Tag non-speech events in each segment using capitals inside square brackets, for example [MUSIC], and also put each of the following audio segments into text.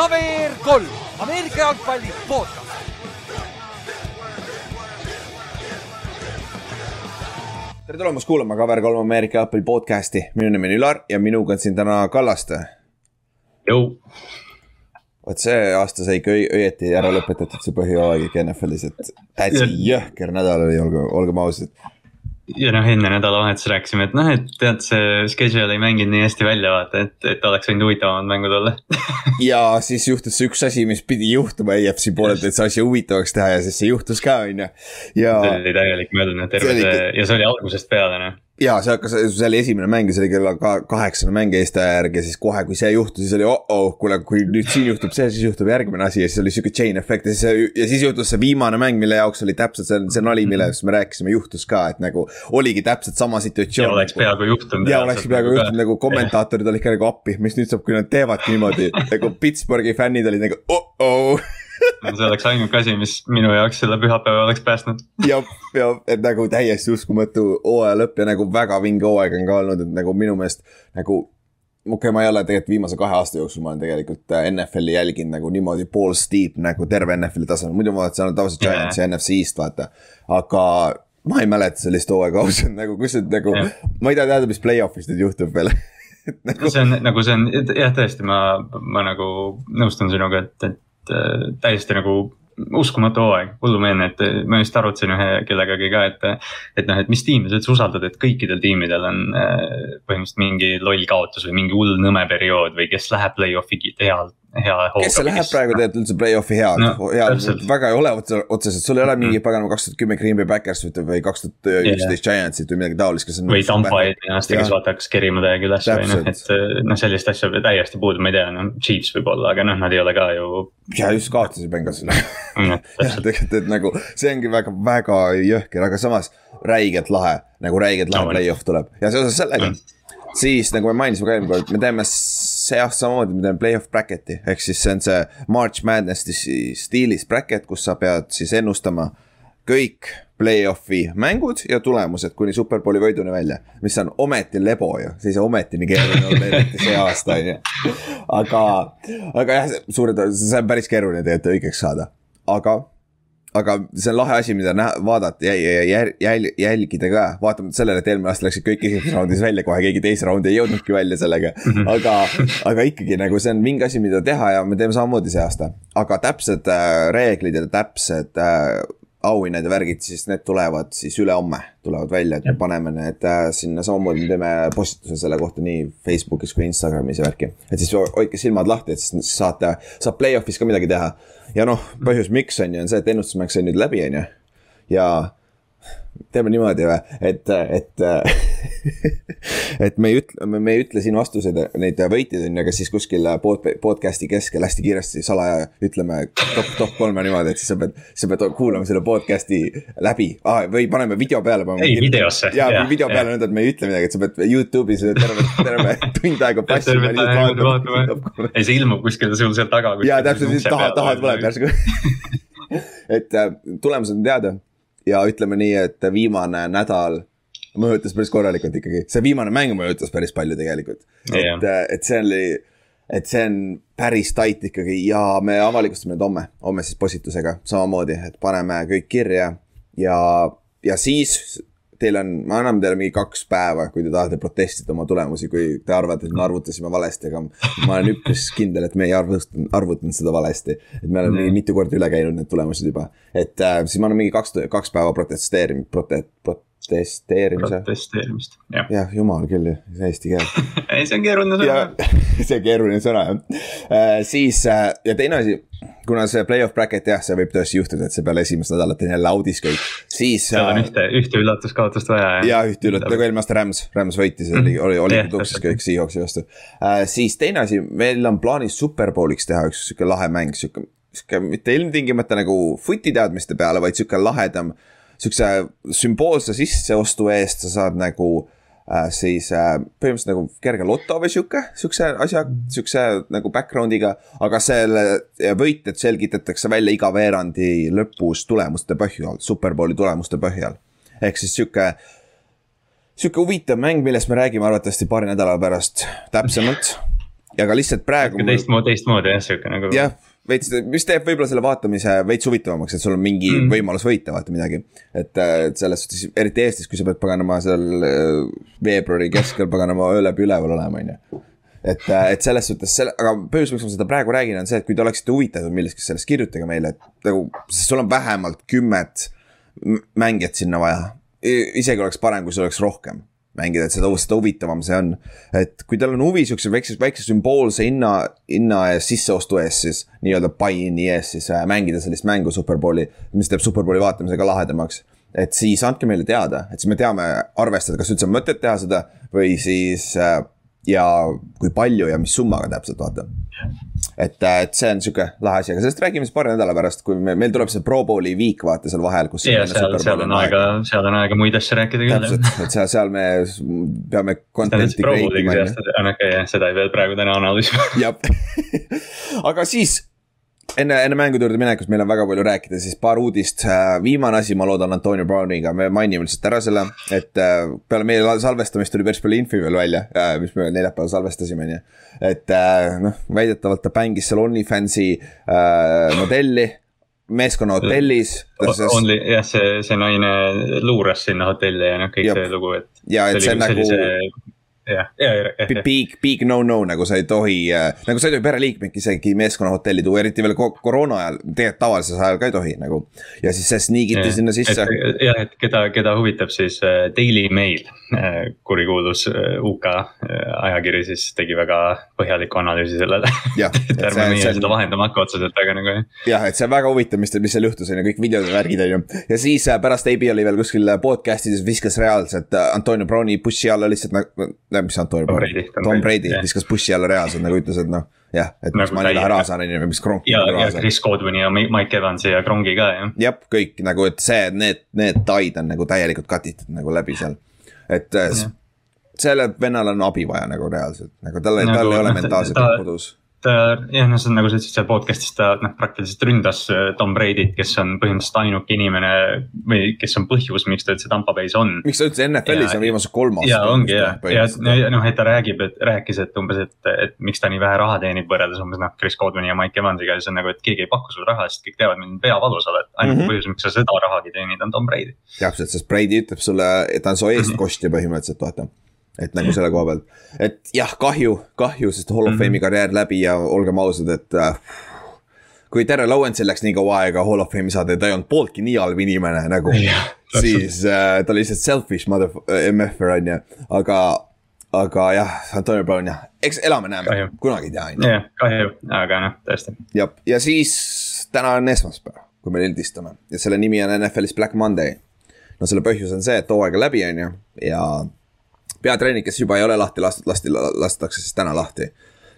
KVR kolm, Ameerika jalgpalli podcast. tere tulemast kuulama KVR3 Ameerika jalgpalli podcast'i, minu nimi on Ülar ja minuga on siin täna Kallaste. vot see aasta sai ikka õi- õieti ära lõpetatud see põhjooaeg ikka NFL-is, et täitsa jõhker nädal oli, olge, olgem ausad. Ja noh, enne nädalavahetust rääkisime, et noh, et tead, see schedule ei mänginud nii hästi välja vaata, et, et oleks võinud huvitavamad mängud olla [LAUGHS] ja siis juhtus see üks asi, mis pidi juhtuma EFC poolelt, et see asja huvitavaks teha ja siis see juhtus ka, on ju. ja, see oli täielik möödunud terve see ja see oli algusest peale noh. Ja see hakkas, see oli esimene mäng ja see oli kella ka- kaheksane mäng Eesti aja järgi ja siis kohe, kui see juhtus, siis oli oh-oh, kuule, kui nüüd siin juhtub see, siis juhtub järgmine asi ja siis oli sihuke chain efekt ja siis, ja siis juhtus see viimane mäng, mille jaoks oli täpselt see, see nali, millest me rääkisime, juhtus ka, et nagu oligi täpselt sama ja situatsioon. oleks peaaegu juhtunud. ja oleks peaaegu juhtunud nagu kommentaatorid olid ka nagu appi, mis nüüd saab, kui nad teevadki niimoodi nagu Pittsburghi fännid olid nagu oh-oh [LAUGHS] see oleks ainuke asi, mis minu jaoks selle pühapäeva oleks päästnud. jah, ja et nagu täiesti uskumatu hooaja lõpp ja nagu väga vinge hooaeg on ka olnud, et nagu minu meelest nagu. okei okay,, ma ei ole tegelikult viimase kahe aasta jooksul, ma olen tegelikult äh, NFL-i jälginud nagu niimoodi balls deep nagu terve NFL-i tasemel, muidu ma on tavaliselt Giants ja NFC East vaata. aga ma ei mäleta sellist hooaega [LAUGHS] ausalt nagu, kus nüüd nagu, ma ei taha teada, mis play-off'is nüüd juhtub veel [LAUGHS] nagu... see on nagu see on jah, tõesti, ma, ma nagu nõustun sinuga, et, et äh, täiesti nagu uskumatu hooaeg, hullumeelne, et ma just arutasin ühe kellegagi ka, et. et noh, et mis tiimi sa üldse usaldad, et kõikidel tiimidel on äh, põhimõtteliselt mingi loll kaotus või mingi hull nõme periood või kes läheb play-off'i heal, hea hooga. kes see läheb praegu tegelikult üldse play-off'i hea No, hea täpselt. väga ei ole otse- otseselt, sul ei ole mingi paganama kaks tuhat kümme Green Bay Backers või- kaks tuhat üksteist Giantsit või midagi taolist, kes on. või Tampa aasta, kes vaata hakkas kerima täiega üles või noh, et äh, noh, sellist asja täiesti puudu, ma ei tea, noh, Chiefs võib-olla, aga noh, nad ei ole ka ju. ja just kaotasid Bengalsile mm, jah, [LAUGHS] tegelikult, et nagu see ongi väga, väga jõhker, aga samas räigelt lahe, nagu räigelt lahe No, play-off tuleb ja seoses sellega Mm. siis nagu me mainisime ka eelmine kord, me teeme see aasta samamoodi, me teeme play-off bracket'i ehk siis see on see March Madnessi stiilis bracket, kus sa pead siis ennustama kõik play-off'i mängud ja tulemused kuni superbowli võiduni välja, mis on ometi lebo ju, see ei saa ometi nii keeruline olla eriti see aasta on ju. aga, aga jah, suure tõenäosusega see on päris keeruline tegelikult õigeks saada, aga aga see on lahe asi, mida näha, vaadata ja, ja, ja jäl, jälgida ka, vaatamata sellele, et eelmine aasta läksid kõik esimeses raundis välja, kohe keegi teise raundi ei jõudnudki välja sellega. aga, aga ikkagi nagu see on mingi asi, mida teha ja me teeme samamoodi see aasta, aga täpsed äh, reeglid ja täpsed äh, auhinnad ja värgid, siis need tulevad siis ülehomme tulevad välja, et me paneme need äh, sinna samamoodi, me teeme postituse selle kohta nii Facebookis kui Instagramis ja värki. et siis ho- hoidke silmad lahti, et siis saate, saab play-off'is ka midagi teha. ja noh, põhjus, miks on ju, on see, et ennustusmäng sai nüüd läbi, on ju. ja teeme niimoodi või, et, et, [LAUGHS] et me ei ütle, me ei ütle siin vastuseid, neid võitjaid on ju, aga siis kuskil pod, podcast'i keskel hästi kiiresti salaja ütleme top, top kolme niimoodi, et siis sa pead, sa pead kuulama selle podcast'i läbi ah, või paneme video peale. Ei, videosse. ja Jah, video peale nõnda, et me ei ütle midagi, et sa pead Youtube'is terve, terve [LAUGHS] tund aega passima. ei see ilmub kuskil sul seal taga. ja täpselt, taha, taha tuleb. järsku. [LAUGHS] et äh, tulemused on teada ja ütleme nii, et viimane nädal mõjutas päris korralikult ikkagi, see viimane mäng mõjutas päris palju tegelikult. Jah. et, et see oli, et see on päris tait ikkagi ja me avalikustame need homme, homme siis postitusega samamoodi, et paneme kõik kirja ja, ja siis teil on, me anname teile mingi kaks päeva, kui te tahate protestida oma tulemusi, kui te arvate, et me arvutasime valesti, aga ma olen üpris kindel, et me ei arvutanud, arvutanud seda valesti. et me oleme mingi mitu korda üle käinud need tulemused juba, et äh, siis ma annan mingi kaks, kaks päeva protesteerim-, prote-, protesteerimise. protesteerimist, jah. jah, jumal küll, see eesti keel [LAUGHS] ei, see on keeruline sõna. [LAUGHS] see keeruline sõna jah äh,. siis äh, ja teine asi, kuna see play-off bracket jah, see võib tõesti juhtuda, et see peale esimest nädalat on jälle audis kõik, siis. seal on ühte, ühte üllatuskaotust vaja. ja ühte üllatus, nagu eelmine aasta Rams, Rams võitis, oli, oli, oli Jah, tuksis täpselt. kõik Seahawksi vastu äh,. siis teine asi, meil on plaanis superbowliks teha üks sihuke lahe mäng, sihuke, sihuke mitte ilmtingimata nagu footi teadmiste peale, vaid sihuke lahedam. Sihukese sümboolse sisseostu eest sa saad nagu äh, siis äh, põhimõtteliselt nagu kerge loto või sihuke, sihukese asja, sihukese nagu background'iga. aga selle võitjad selgitatakse välja iga veerandi lõpus tulemuste põhjal, superbowli tulemuste põhjal. ehk siis sihuke sihuke huvitav mäng, millest me räägime arvatavasti paari nädala pärast täpsemalt. aga lihtsalt praegu. teistmoodi, teistmoodi jah, sihuke nagu. jah, veits, mis teeb võib-olla selle vaatamise veits huvitavamaks, et sul on mingi mm. võimalus võita, vaata midagi. et, et selles suhtes, eriti Eestis, kui sa pead paganama seal veebruari keskel paganama öö läbi üleval olema, on ju et, et selles suhtes selle, aga põhjus, miks ma seda praegu räägin, on see, et kui te oleksite huvitatud millestki sellest, kirjutage meile, et nagu, sest sul on vähemalt kümmet mängijat sinna vaja. isegi oleks parem, kui sul oleks rohkem mängida, et seda, seda huvitavam see on. et kui teil on huvi siukse väikse, väikse sümboolse hinna, hinna eest, sisseostu eest siis. nii-öelda buy-in'i eest siis äh, mängida sellist mängu Superbowli, mis teeb Superbowli vaatamise ka lahedamaks. et siis andke meile teada, et siis me teame arvestada, kas üldse on mõtet teha seda või siis äh, ja kui palju ja mis summaga täpselt, vaata. et, et see on sihuke lahe asi, aga sellest räägime siis paari nädala pärast, kui me, meil tuleb see Pro Bowli viik vaata seal vahel, kus. ja seal, seal on aega, seal on aega muid asju rääkida küll. täpselt, et seal, seal me peame. okei, seda ei pea praegu täna analüüsima. jah, [LAUGHS] aga siis enne, enne mängude juurde minekust meil on väga palju rääkida, siis paar uudist. Äh, viimane asi, ma loodan Antonio Browniga, me mainime lihtsalt ära selle, et äh, peale meie salvestamist tuli päris palju infi veel välja, äh, mis me neljapäeval salvestasime, on ju. et noh, väidetavalt ta mängis seal OnlyFansi modelli meeskonna hotellis. Only jah, see, see naine luuras sinna hotelli ja noh, kõik Jop. see lugu, et. ja et see, see nagu jah, ja, ja. Big, big no-no nagu sa ei tohi äh,, nagu sa ei tohi pereliikmeid isegi meeskonnahotelli tuua, eriti veel koroona ajal, tegelikult tavalisel ajal ka ei tohi nagu. ja siis see sniigiti sinna sisse. jah, et keda, keda huvitab siis äh, Daily Mail äh,, kurikuulus äh, UK äh, ajakiri siis tegi väga põhjaliku analüüsi sellele [LAUGHS] ärme meie seda vahendama hakka otseselt, aga nagu jah. jah, et see on väga huvitav, mis, mis seal juhtus, on ju, kõik videod ja värgid, on ju. ja siis äh, pärast AB oli veel kuskil podcast ides viskas reaalselt äh, Antonio Browni push'i alla lihtsalt nagu mis Antonio Brady, Tom, Brady viskas bussi alla reaalselt nagu ütles, et noh, jah, et nagu mis ma neile ära saan, on ju, mis Kronk. ja, ja Chris Godwini ja Mike Evansi ja Krongi ka, jah. jah, kõik nagu, et see, need, need taid on nagu täielikult cut itud nagu läbi seal, et ja. sellel vennal on abi vaja nagu reaalselt, nagu tal, tal ei ole [LAUGHS] mentaalset kodus ta jah, noh, see on nagu sa ütlesid seal podcast'is ta noh, praktiliselt ründas äh, Tom Brady't, kes on põhimõtteliselt ainuke inimene või kes on põhjus, miks ta üldse Tampa Bay's on. miks ta üldse NFL-is on viimased kolm aastat. ja ongi ja, ja, ja noh, et ta räägib, et rääkis, et umbes, et, et miks ta nii vähe raha teenib võrreldes umbes noh, Chris Godwini ja Mike Evansiga ja siis on nagu, et keegi ei paku sulle raha, sest kõik teavad, milline peavalu sa oled. ainuke mm -hmm. põhjus, miks sa seda rahagi teenid, on Tom Brady. täpselt, sest Brady ütleb sulle, et ta on su eestkostja põhimõtteliselt, vaata et nagu selle koha pealt, et jah, kahju, kahju, sest Hall of Fame'i mm -hmm. karjäär läbi ja olgem ausad, et äh, kui Terre Lawrence'il läks nii kaua aega Hall of Fame'i saada ja ta ei olnud pooltki nii halb inimene nagu [LAUGHS] siis äh, ta oli lihtsalt selfish mother MF-er on ju, aga, aga jah, Antonio Brown jah, eks elame-näeme, kunagi ei tea on ju. jah, kahju, aga noh, tõesti. jah, ja siis täna on esmaspäev, kui me lindistame ja selle nimi on NFL-is Black Monday. no selle põhjus on see, et hooaeg on läbi, on ju, ja peatreener, kes juba ei ole lahti lastud, lasti, lastakse siis täna lahti.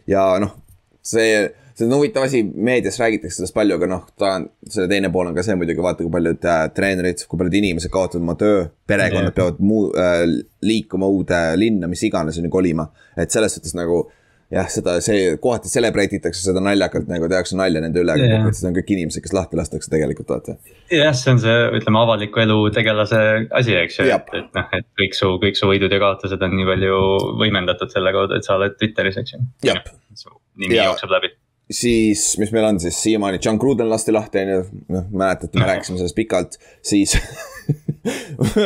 ja noh, see, see on huvitav asi, meedias räägitakse sellest palju, aga noh, ta on, selle teine pool on ka see muidugi, vaata, kui paljud äh, treenerid, kui paljud inimesed kaotavad oma töö, perekonnad yeah. peavad muu äh,, liikuma uude linna, mis iganes, on ju, kolima. et selles suhtes nagu jah, seda, see kohati celebrate itakse seda naljakalt nagu tehakse nalja nende üle, aga kokkuvõttes on kõik inimesed, kes lahti lastakse tegelikult vaata. jah, see on see, ütleme avaliku elu tegelase asi, eks ju, et, et noh, et kõik su, kõik su võidud ja kaotused on nii palju võimendatud selle kaudu, et sa oled Twitteris, eks ju. su nimi ja. jookseb läbi siis, mis meil on siis siiamaani, John Gruden lasti lahti, on ju, noh, mäletate, me rääkisime sellest pikalt, siis [LAUGHS]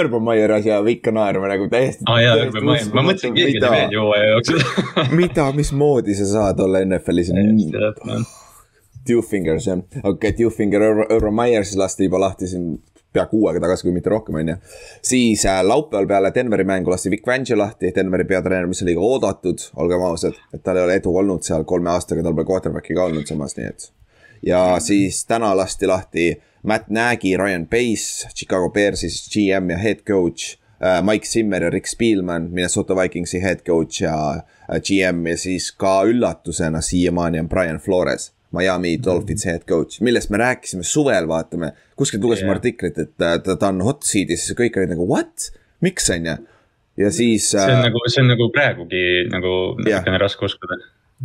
Urban Meyer asja ikka naerma nagu täiesti. aa ah, jaa, Urban Meyer, ma mõtlesin, keegi tuli meelde hooaja jooksul [LAUGHS] mida, mismoodi sa saad olla NFL-is? Dewfingers jah, okei okay,, Dewfinger, Urban Meyer siis lasti juba lahti siin pea kuu aega tagasi, kui mitte rohkem, on ju. siis äh, laupäeval peale Denveri mängu lasti Vic Fangio lahti, Denveri peatreener, mis oli ka oodatud, olgem ausad. et tal ei ole edu olnud seal kolme aastaga, tal pole quarterback'i ka olnud samas, nii et. ja siis täna lasti lahti Matt Nagy, Ryan Pace, Chicago Bearsis GM ja head coach äh,. Mike Zimmer ja Rick Spielman, Minnesota Vikingsi head coach ja äh, GM ja siis ka üllatusena siiamaani on Brian Flores. Miami Dolphins head coach, millest me rääkisime suvel, vaatame. kuskilt lugesime yeah. artiklit, et ta, ta, ta on hot seat'is ja kõik olid nagu what, miks on ju. ja siis. see on äh, nagu, see on nagu praegugi nagu natukene raske uskuda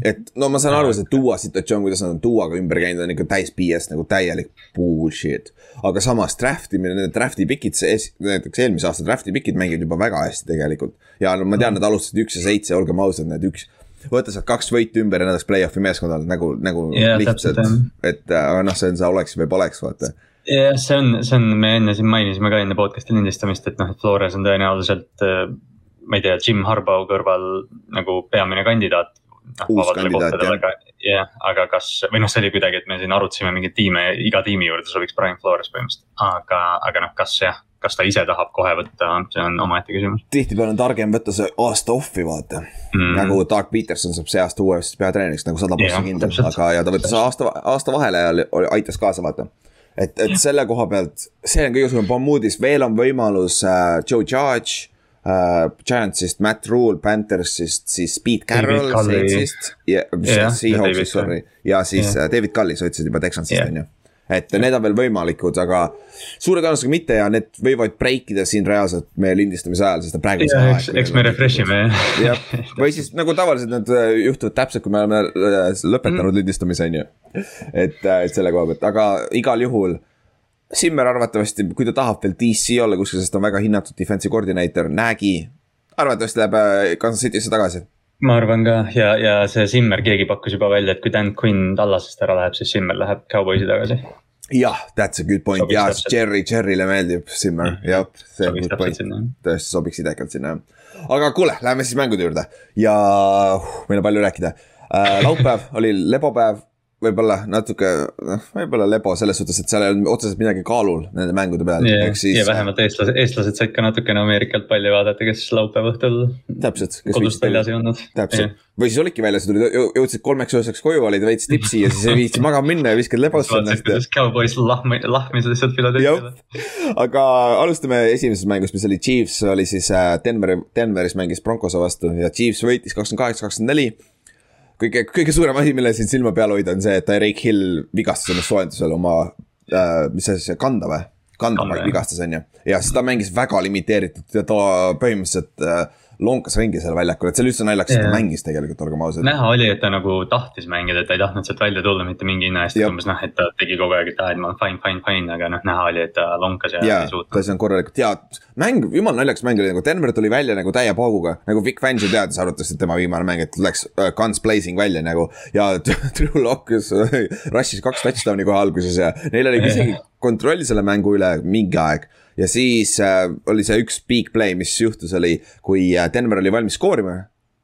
et no ma saan aru, see Duo situatsioon, kuidas nad on Duoga ümber käinud, on ikka täis BS nagu täielik bullshit. aga samas draft imine, need draft'i pikid, näiteks eelmise aasta draft'i pikid mängivad juba väga hästi tegelikult. ja no ma tean, nad alustasid üks ja seitse, olgem ausad, need üks, võta sealt kaks võitu ümber ja nad oleks play-off'i meeskond olnud nagu, nagu Jaa, lihtsalt et äh, aga noh, see on see oleks või poleks, vaata. jah, see on, see on, me enne siin mainisime ka enne podcast'i lindistamist, et noh, et Flores on tõenäoliselt äh, ma ei tea, Jim Harbaugh kõrval nagu peamine kandidaat. Uus kandidaat, jah. aga jah, aga kas või noh, see oli kuidagi, et me siin arutasime mingeid tiime, iga tiimi juurde sobiks Brian Flores põhimõtteliselt, aga, aga noh, kas jah, kas ta ise tahab kohe võtta, see on omaette küsimus tihtipeale on targem võtta see aasta off'i, vaata mm.. nagu Doug Peterson saab see aasta uuesti peatreeneriks nagu sada prossa kindel, aga, ja ta võttis aasta, aasta vahele ja oli- aitas kaasa, vaata. et, et selle koha pealt, see on kõige suurem pomm uudis, veel on võimalus äh, Joe Judge äh,. Giantsist Matt Rule, Panthersist siis Pete Carroll. Saintsist ja Jah, ja Seahawksist, David sorry, ja siis yeah. David Cully, sa ütlesid juba Texansist Jah. on ju et need on veel võimalikud, aga suure tõenäosusega mitte ja need võivad break ida siin reaalselt meie lindistamise ajal, sest praegu. jah, eks, eks me refresh ime jah, [LAUGHS] või siis nagu tavaliselt need äh, juhtuvad täpselt, kui me oleme äh, lõpetanud mm. lindistamise, on ju. et, et selle koha pealt, aga igal juhul. Simmer arvatavasti, kui ta tahab veel DC olla kuskil, sest ta on väga hinnatud defensive koordineeter, Nägi. arvatavasti läheb äh, Kansas City'sse tagasi. ma arvan ka ja, ja see Simmer, keegi pakkus juba välja, et kui Dan Quinn Tallasest ära läheb, siis Simmer läheb Cowboysi tagasi. jah, that's a good point Sobiks ja. Jerry, Jerry'le meeldib Simmer, jah, see on good point. tõesti sobiks idekalt sinna jah. aga kuule, lähme siis mängude juurde ja uh, meil on palju rääkida uh,. laupäev oli lebopäev, võib-olla natuke, noh, võib-olla lebo selles suhtes, et seal ei olnud otseselt midagi kaalul nende mängude peal, ja ehk, siis ja. vähemalt eestlased, eestlased said ka natukene Ameerikalt palju vaadata, kes laupäeva õhtul täpselt, kodust väljas ei olnud. täpselt, või siis olidki väljas, tulid, jõudsid kolmeks ööseks koju, olid veits tipsi ja siis ei viitsi [LAUGHS] magama minna ja viskad lebosse ennast kuidas Cowboys lahmi, lahmis lihtsalt Philadelphia'le., aga alustame esimesest mängust, mis oli Chiefs oli siis äh, Denveri, Denveris mängis Broncose vastu ja Chiefs võitis kakskümmend kaheksa, kakskümmend neli. kõige, kõige suurem asi, mille siin silma peal hoida, on see, et Tyreek Hill vigastas ennast soojendusel oma äh,, mis see siis, kanda või? kanda vigastas, on ju, ja siis ta mängis väga limiteeritud ja ta põhimõtteliselt äh, lonkas ringi seal väljakul, et see oli üldse naljakas, et ta mängis tegelikult, olgem ausad. näha oli, et ta nagu tahtis mängida, et ta ei tahtnud sealt välja tulla mitte mingi hinna eest, et umbes noh, et ta tegi kogu aeg, et aa, et ma olen fine, fine, fine, aga noh, näha oli, et ta lonkas ja jaa ei, ta suutnud. siis on korralikult ja mäng, jumala naljakas mäng oli nagu Denver tuli välja nagu täie pauguga. nagu Vic Fangio teadis, arvates, et tema viimane mäng, et läks uh, guns blazing välja nagu. ja [LAUGHS] Drew Lock rush'is kaks touchdown'i kohe alguses ja neil oli isegi kontroll selle mängu üle mingi aeg. ja siis uh, oli see üks big play, mis juhtus, oli, kui äh, Denver oli valmis skoorima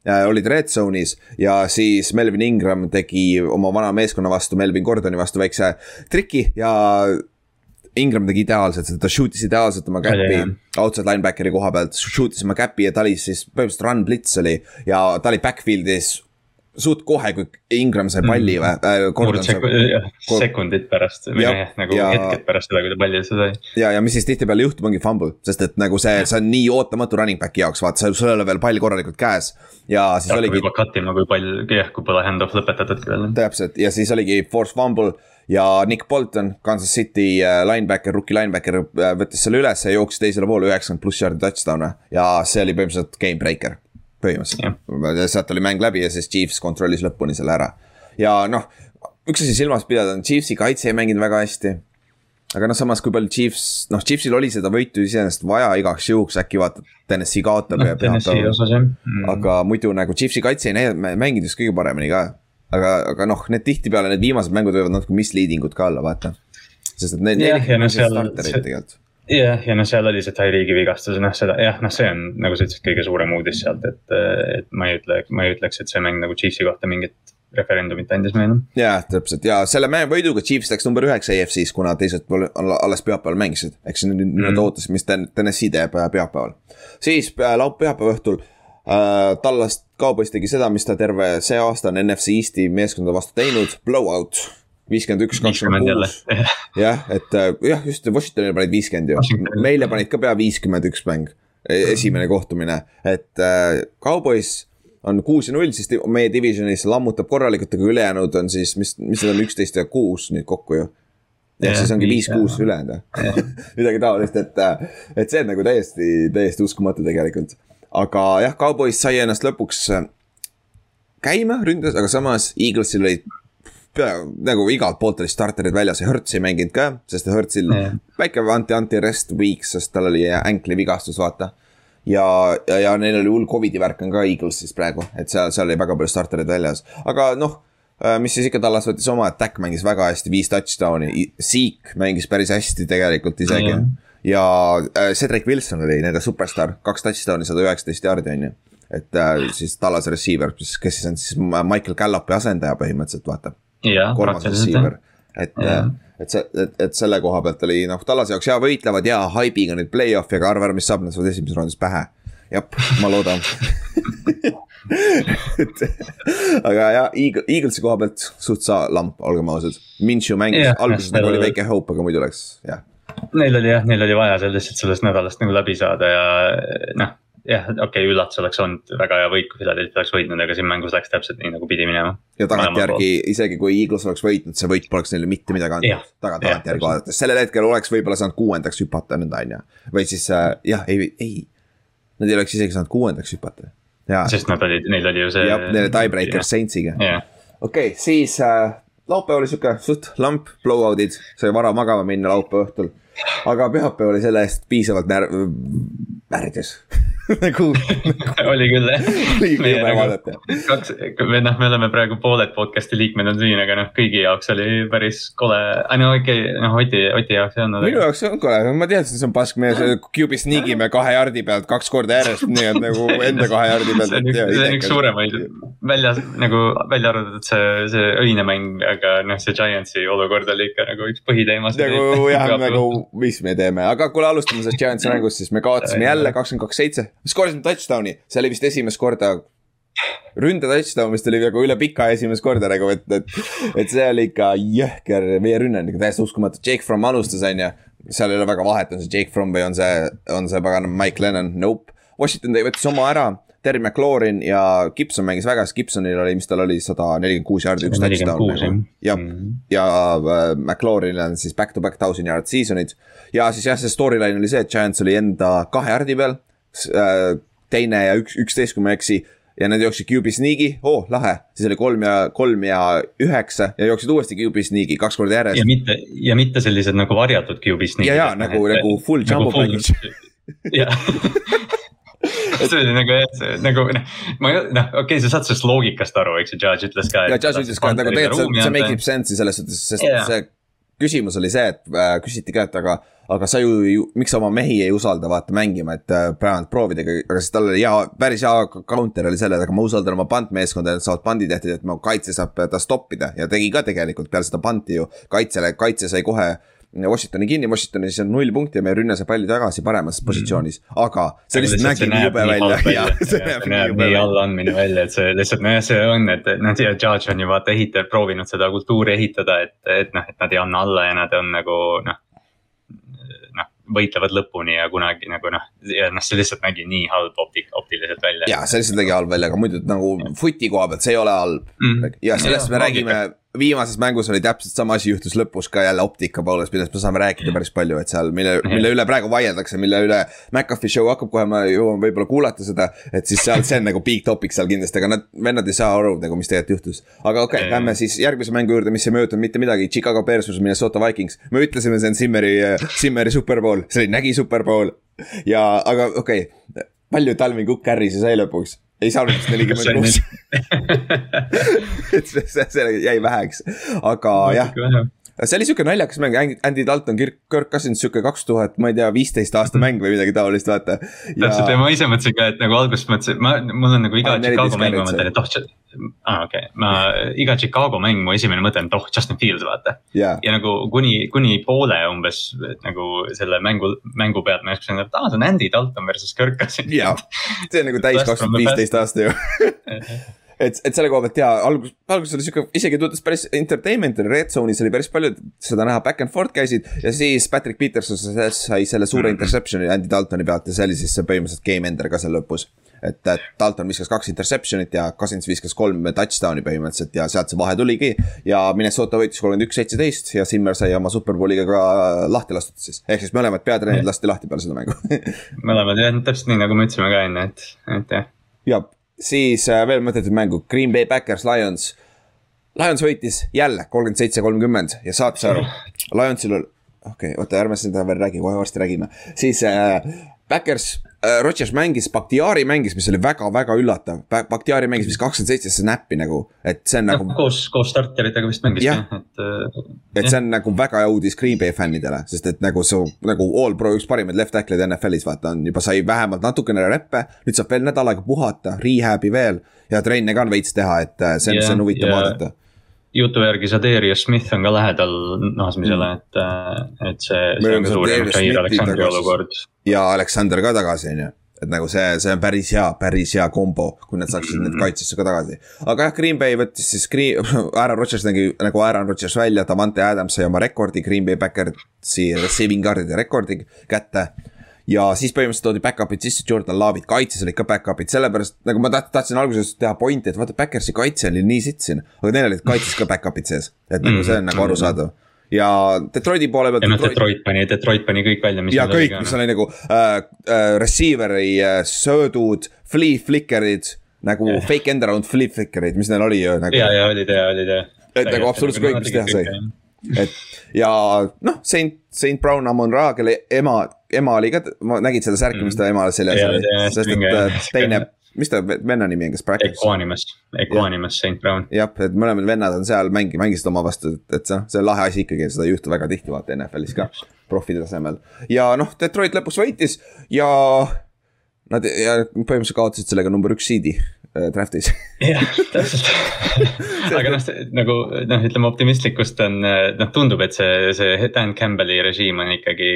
ja olid red zone'is ja siis Melvin Ingram tegi oma vana meeskonna vastu, Melvin Gordoni vastu väikse triki ja Ingram tegi ideaalselt, ta shoot'is ideaalselt oma käppi outside linebackeri koha pealt, shoot'is oma käppi ja ta oli siis põhimõtteliselt run blitz oli ja ta oli backfield'is suht kohe, kui Ingram sai palli või äh, Gordon sai Kor- sekundit pärast või Jah, nagu ja- hetked pärast seda, kui ta palli sai. ja, ja mis siis tihtipeale juhtub, ongi fumble, sest et nagu see, see on nii ootamatu running back'i jaoks, vaata, sul ei ole veel pall korralikult käes ja siis hakkab oligi juba cut ima, kui palju, jah, kui pole hand-off lõpetatudki veel. täpselt ja siis oligi force fumble ja Nick Bolton, Kansas City äh, linebacker, rookie linebacker äh, võttis selle üles ja jooksis teisele poole üheksakümmend pluss jaardi touchdown'e ja see oli põhimõtteliselt game breaker. põhimõtteliselt, sealt oli mäng läbi ja siis Chiefs kontrollis lõpuni selle ära ja noh, üks asi silmas pidada on Chiefsi kaitse ei mänginud väga hästi aga noh, samas kui palju Chiefs, noh, Chiefsil oli seda võitu iseenesest vaja igaks juhuks, äkki vaata, Tennessee kaotab ja pühapäeval osas jah mm.. aga muidu nagu Chiefsi kaitse ei mänginud just kõige paremini ka. aga, aga noh, need tihtipeale need viimased mängud võivad natuke misleading ud ka olla, vaata. sest et need, Jah, ja no seal- see-. jah, ja noh, seal oli see Tyreegi vigastus, noh seda jah, noh, see on nagu sa ütlesid, kõige suurem uudis sealt, et, et ma ei ütle, ma ei ütleks, et see mäng nagu Chiefsi kohta mingit referendumit andis meile. jaa, täpselt ja selle mängu võiduga Chiefs läks number üheksa EFC-s, kuna teised pool all- alles pühapäeval mängisid. eks nüüd Mm. ootasid, mis Ten- Tennessee teeb äh, pühapäeval. siis äh, laup-, pühapäeva õhtul äh, Tallas Cowboys tegi seda, mis ta terve see aasta on NFC Eesti meeskonda vastu teinud, blowout. Viiskümmend üks, kakskümmend kuus. jah, et äh, jah, just Washingtonile panid viiskümmend ju. Meile panid ka pea viiskümmend üks mäng, esimene kohtumine, et äh, Cowboys on kuus ja null, siis meie divisionis lammutab korralikult, aga ülejäänud on siis, mis, mis need on, üksteist ja kuus nüüd kokku ju. ehk Jah, siis ongi viis, viis-kuus ülejäänud või [LAUGHS] midagi taolist, et, et see on nagu täiesti, täiesti uskumatu tegelikult. aga jah, Cowboys sai ennast lõpuks äh, käima ründes, aga samas Eaglesil olid pea nagu igalt poolt olid starterid väljas ja Hertz ei mänginud ka, sest Hertzil Jah. väike anti-anti rest week, sest tal oli ankli vigastus, vaata. ja, ja, ja neil oli hull Covidi värk on ka Eaglesis praegu, et seal, seal oli väga palju startereid väljas, aga noh mis siis ikka Tallas võttis oma, et Dak mängis väga hästi, viis touchdown'i, Zeke mängis päris hästi tegelikult isegi. -hmm ja äh, Cedric Wilson oli nende superstaar, kaks touchdown'i, sada üheksateist jaardi on ju. et äh, siis Tallase receiver, kes siis on siis Michael Gallupi asendaja põhimõtteliselt, vaata. Kolmas receiver, et, äh, et see, et, et selle koha pealt oli noh, Tallase jaoks hea võitlevad ja haibiga nüüd play-off'i, aga arva ära, mis saab, nad saavad esimeses raundis pähe. jah, ma loodan [LAUGHS] et aga jah, Eagle, Eaglesi koha pealt suht sa lamp, olgem ausad. Minshew mängis yeah,, alguses nagu oli väike hope, aga muidu läks, jah. Neil oli jah, neil oli vaja seal lihtsalt sellest nädalast nagu läbi saada ja noh jah, okei okay,, üllatus oleks olnud väga hea võit, kui Philadelphia oleks võitnud, aga siin mängus läks täpselt nii nagu pidi minema. ja tagantjärgi, isegi kui Eagles oleks võitnud, see võit poleks neile mitte midagi andnud. taga, tagantjärgi vaadates, sellel hetkel oleks võib-olla saanud kuuendaks hüpata nüüd on ju. või siis äh, jah, ei, ei. Nad ei oleks isegi saanud kuuendaks hüpata sest nad olid, neil oli ju see. jah, neil oli tiebreaker Saintsiga okei siis äh, laupäev oli sihuke suht lamp, blowout'id, sai vara magama minna laupäeva õhtul. aga pühapäev oli selle eest piisavalt närv, värdjas [LAUGHS] [LAUGHS] nagu oli küll jah. oli jube nagu vaadata. kaks, või noh, me oleme praegu pooled podcast'i liikmed on siin, aga noh, kõigi jaoks oli päris kole, no okei okay,, noh Oti, Oti jaoks ei olnud. minu jaoks on kole, ma tean, et see on pask, me QB sneakime kahe jardi pealt kaks korda järjest, nii et nagu enda kahe jardi pealt. see on üks, see on üks suuremaid väljas nagu välja arvatud see, see öine mäng, aga noh, see Giantsi olukord oli ikka nagu üks põhiteemasid. nagu jah, [LAUGHS] nagu mis me teeme, aga kuule, alustame sellest Giantsi mängust, siis me kaotasime jälle kakskümmend kaks, seitse skoorisime touchdown'i, see oli vist esimest korda ründe touchdown vist oli nagu üle pika esimest korda nagu, et, et, et see oli ikka jõhker, meie rünne on ikka täiesti uskumatu, Jake Fromm alustas, on ju. seal ei ole väga vahet, on see Jake Fromm või on see, on see pagan Mike Lennon, nope. Washington võttis oma ära, Terry McLaurin ja Gibson mängis väga hästi, Gibsonil oli, mis tal oli, sada nelikümmend kuus jaardi, üks touchdown nagu. ja mm, -hmm. ja äh, McLaurinil on siis back-to-back thousand yard season'id. ja siis jah, see storyline oli see, et Giants oli enda kahe jaardi peal teine ja üks, üksteist, kui ma ei eksi ja nad jooksid QB sneak'i, oo oh, lahe, siis oli kolm ja, kolm ja üheksa ja jooksid uuesti QB sneak'i kaks korda järjest. ja mitte, ja mitte sellised nagu varjatud QB sneak'id. ja, ja nagu, nagu full nagu jumbo nagu package. [LAUGHS] jah see oli nagu jah, see nagu noh, ma noh, okei okay,, sa saad sellest loogikast aru, eks ju, Judge ütles ka. ja Judge ütles ka, et nagu tegelikult see, see make ib sense'i selles suhtes, sest yeah. see küsimus oli see, et äh, küsiti ka, et aga aga sa ju, ju, miks sa oma mehi ei usalda vaata mängima, et äh, praegu proovida, aga siis tal oli hea, päris hea counter oli selle, aga ma usaldan oma pantmeeskonda, et saavad pandi tehtud, et mu kaitse saab ta stoppida. Ja tegi ka tegelikult peale seda panti ju kaitsele, kaitse sai kohe Washingtoni kinni, Washingtonis on null punkti ja meie rünne sai palli tagasi paremas mm. positsioonis, aga see lihtsalt nägi nii jube välja. see näeb nii allaandmine välja, et see lihtsalt nojah, see on, et noh, ja Judge on ju vaata ehitajad proovinud seda kultuuri ehitada, et, et noh, et nad ei anna alla ja nad on nagu noh võitlevad lõpuni ja kunagi nagu noh, ja noh, see lihtsalt nägi nii halb optik-, optiliselt välja. ja see lihtsalt nägi halb välja, aga muidu nagu footi koha pealt, see ei ole halb. Mm.. ja sellest ja, me räägime viimases mängus oli täpselt sama asi juhtus lõpus ka jälle optika poolest, millest me saame rääkida päris palju, et seal, mille, mille üle praegu vaieldakse, mille üle. McAfee show hakkab kohe, ma jõuan võib-olla kuulata seda, et siis seal, see on nagu big topic seal kindlasti, aga nad, vennad ei saa aru nagu, mis tegelikult juhtus. aga okei okay,, lähme siis järgmise mängu juurde, mis ei mõjutanud mitte midagi, Chicago Bears versus Minnesota Vikings. me ütlesime, see on Simmeri, Simmeri superpool, see oli, nägi superpool ja, aga okei okay., palju Talvin Cook carry'si sai lõpuks. Ei saanud vist nelikümmend kuus. [LAUGHS] et see, see, see jäi väheks, aga jah see oli siuke naljakas mäng, Andy Dalton, Kirk, Kirk Cousins, sihuke kaks tuhat, ma ei tea, viisteist aasta mäng või midagi taolist, vaata. täpselt ja ma ise mõtlesin ka, et nagu alguses mõtlesin, ma, mul on nagu iga Chicago mäng, ma mõtlen, et oh, aa ah, okei okay., ma iga Chicago mäng, mu esimene mõte on, et oh, Justin Fields vaata yeah.. ja nagu kuni, kuni poole umbes nagu selle mängu, mängu pealt ma järsku sain, et aa, see on Andy Dalton versus Kirk Cousins. jah, see on nagu täis kakskümmend viisteist aasta ju [LAUGHS] et, et selle koha pealt jaa, algus, alguses oli sihuke, isegi tundus päris entertainment oli, red zone'is oli päris palju seda näha, back and forth käisid. ja siis Patrick Peterson sai selle suure mhm. interception'i Andy Daltoni pealt ja see oli siis see põhimõtteliselt game ender ka seal lõpus. et, et Dalton viskas kaks interception'it ja Cousins viskas kolm touchdown'i põhimõtteliselt ja sealt see vahe tuligi. ja Minnesota võitis kolmkümmend üks, seitseteist ja Simmer sai oma superbowliga ka lahti lastud siis. ehk siis mõlemad peatreenerid lasti lahti peale seda mängu mõlemad jah, täpselt nii nagu me ütlesime ka enne, et, et jah. ja siis äh, veel mõttetud mängu, Green Bay Backers, Lions. Lions võitis jälle kolmkümmend seitse, kolmkümmend ja saad sa aru, Lionsil on, okei okay,, oota, ärme seda veel räägi, kohe varsti räägime. siis äh, Backers Rodgers mängis, Bakhtiari mängis, mis oli väga-väga üllatav. Bakhtiari mängis vist kakskümmend seitse snappi nagu, et see on nagu. koos, koos starteritega vist mängis jah, et. Äh, et see on nagu väga hea uudis Green Bay fännidele, sest et nagu su nagu all pro üks parimaid left tackle'id NFL-is vaata on juba sai vähemalt natukene reppe. nüüd saab veel nädal aega puhata, rehab'i veel ja trenne ka on veits teha, et äh, see on yeah,, see on huvitav yeah. vaadata jutu järgi Sadarius Smith on ka lähedal naasmisele mm., et, äh, et see, see olukord. Ja Aleksander ka tagasi, on ju et nagu see, see on päris hea, päris hea kombo, kui nad saaksid need kaitsesse ka tagasi. aga jah, Green Bay võttis siis Green, [LAUGHS] Aaron Rodgers nägi nagu Aaron Rodgers välja, Davante Adams sai oma rekordi, Green Bay Backersi receiving guard'ide rekordi kätte. Ja siis põhimõtteliselt toodi back-up'id sisse, Jordan Love'id, kaitses olid ka back-up'id, sellepärast nagu ma taht, tahtsin alguses teha pointi, et vaata, Backersi kaitse oli nii sitt siin. aga neil olid kaitses ka back-up'id sees, et nagu see on nagu arusaadav ja Detroiti poole pealt. ja noh, Detroit pani, Detroit pani kõik välja, mis. ja kõik, mis oli nagu äh, äh, receiver'i äh, söödud, flea flicker'id nagu yeah. fake end around flea flicker'id, mis neil oli ju nagu. ja, ja olid ja, olid ja. et nagu absoluutselt kõik, mis teha sai et ja noh, Saint, Saint Brown Amon Ra, kelle ema, ema oli ka, ma nägin seda särki, mis ta emal seljas oli, sest et äh, teine, mis ta venna nimi on, kes practice? Equanimus, Equanimus Saint Brown. jah, et mõlemad vennad on seal mängi-, mängisid oma vastu, et see, see on lahe asi ikkagi, seda ei juhtu väga tihti vaata NFL-is ka, profide tasemel. ja noh, Detroit lõpuks võitis ja nad ja põhimõtteliselt kaotasid sellega number üks seed'i draft'is. [LAUGHS] jah, täpselt [LAUGHS] aga noh, nagu noh, ütleme optimistlikkust on, noh tundub, et see, see Dan Campbell'i režiim on ikkagi.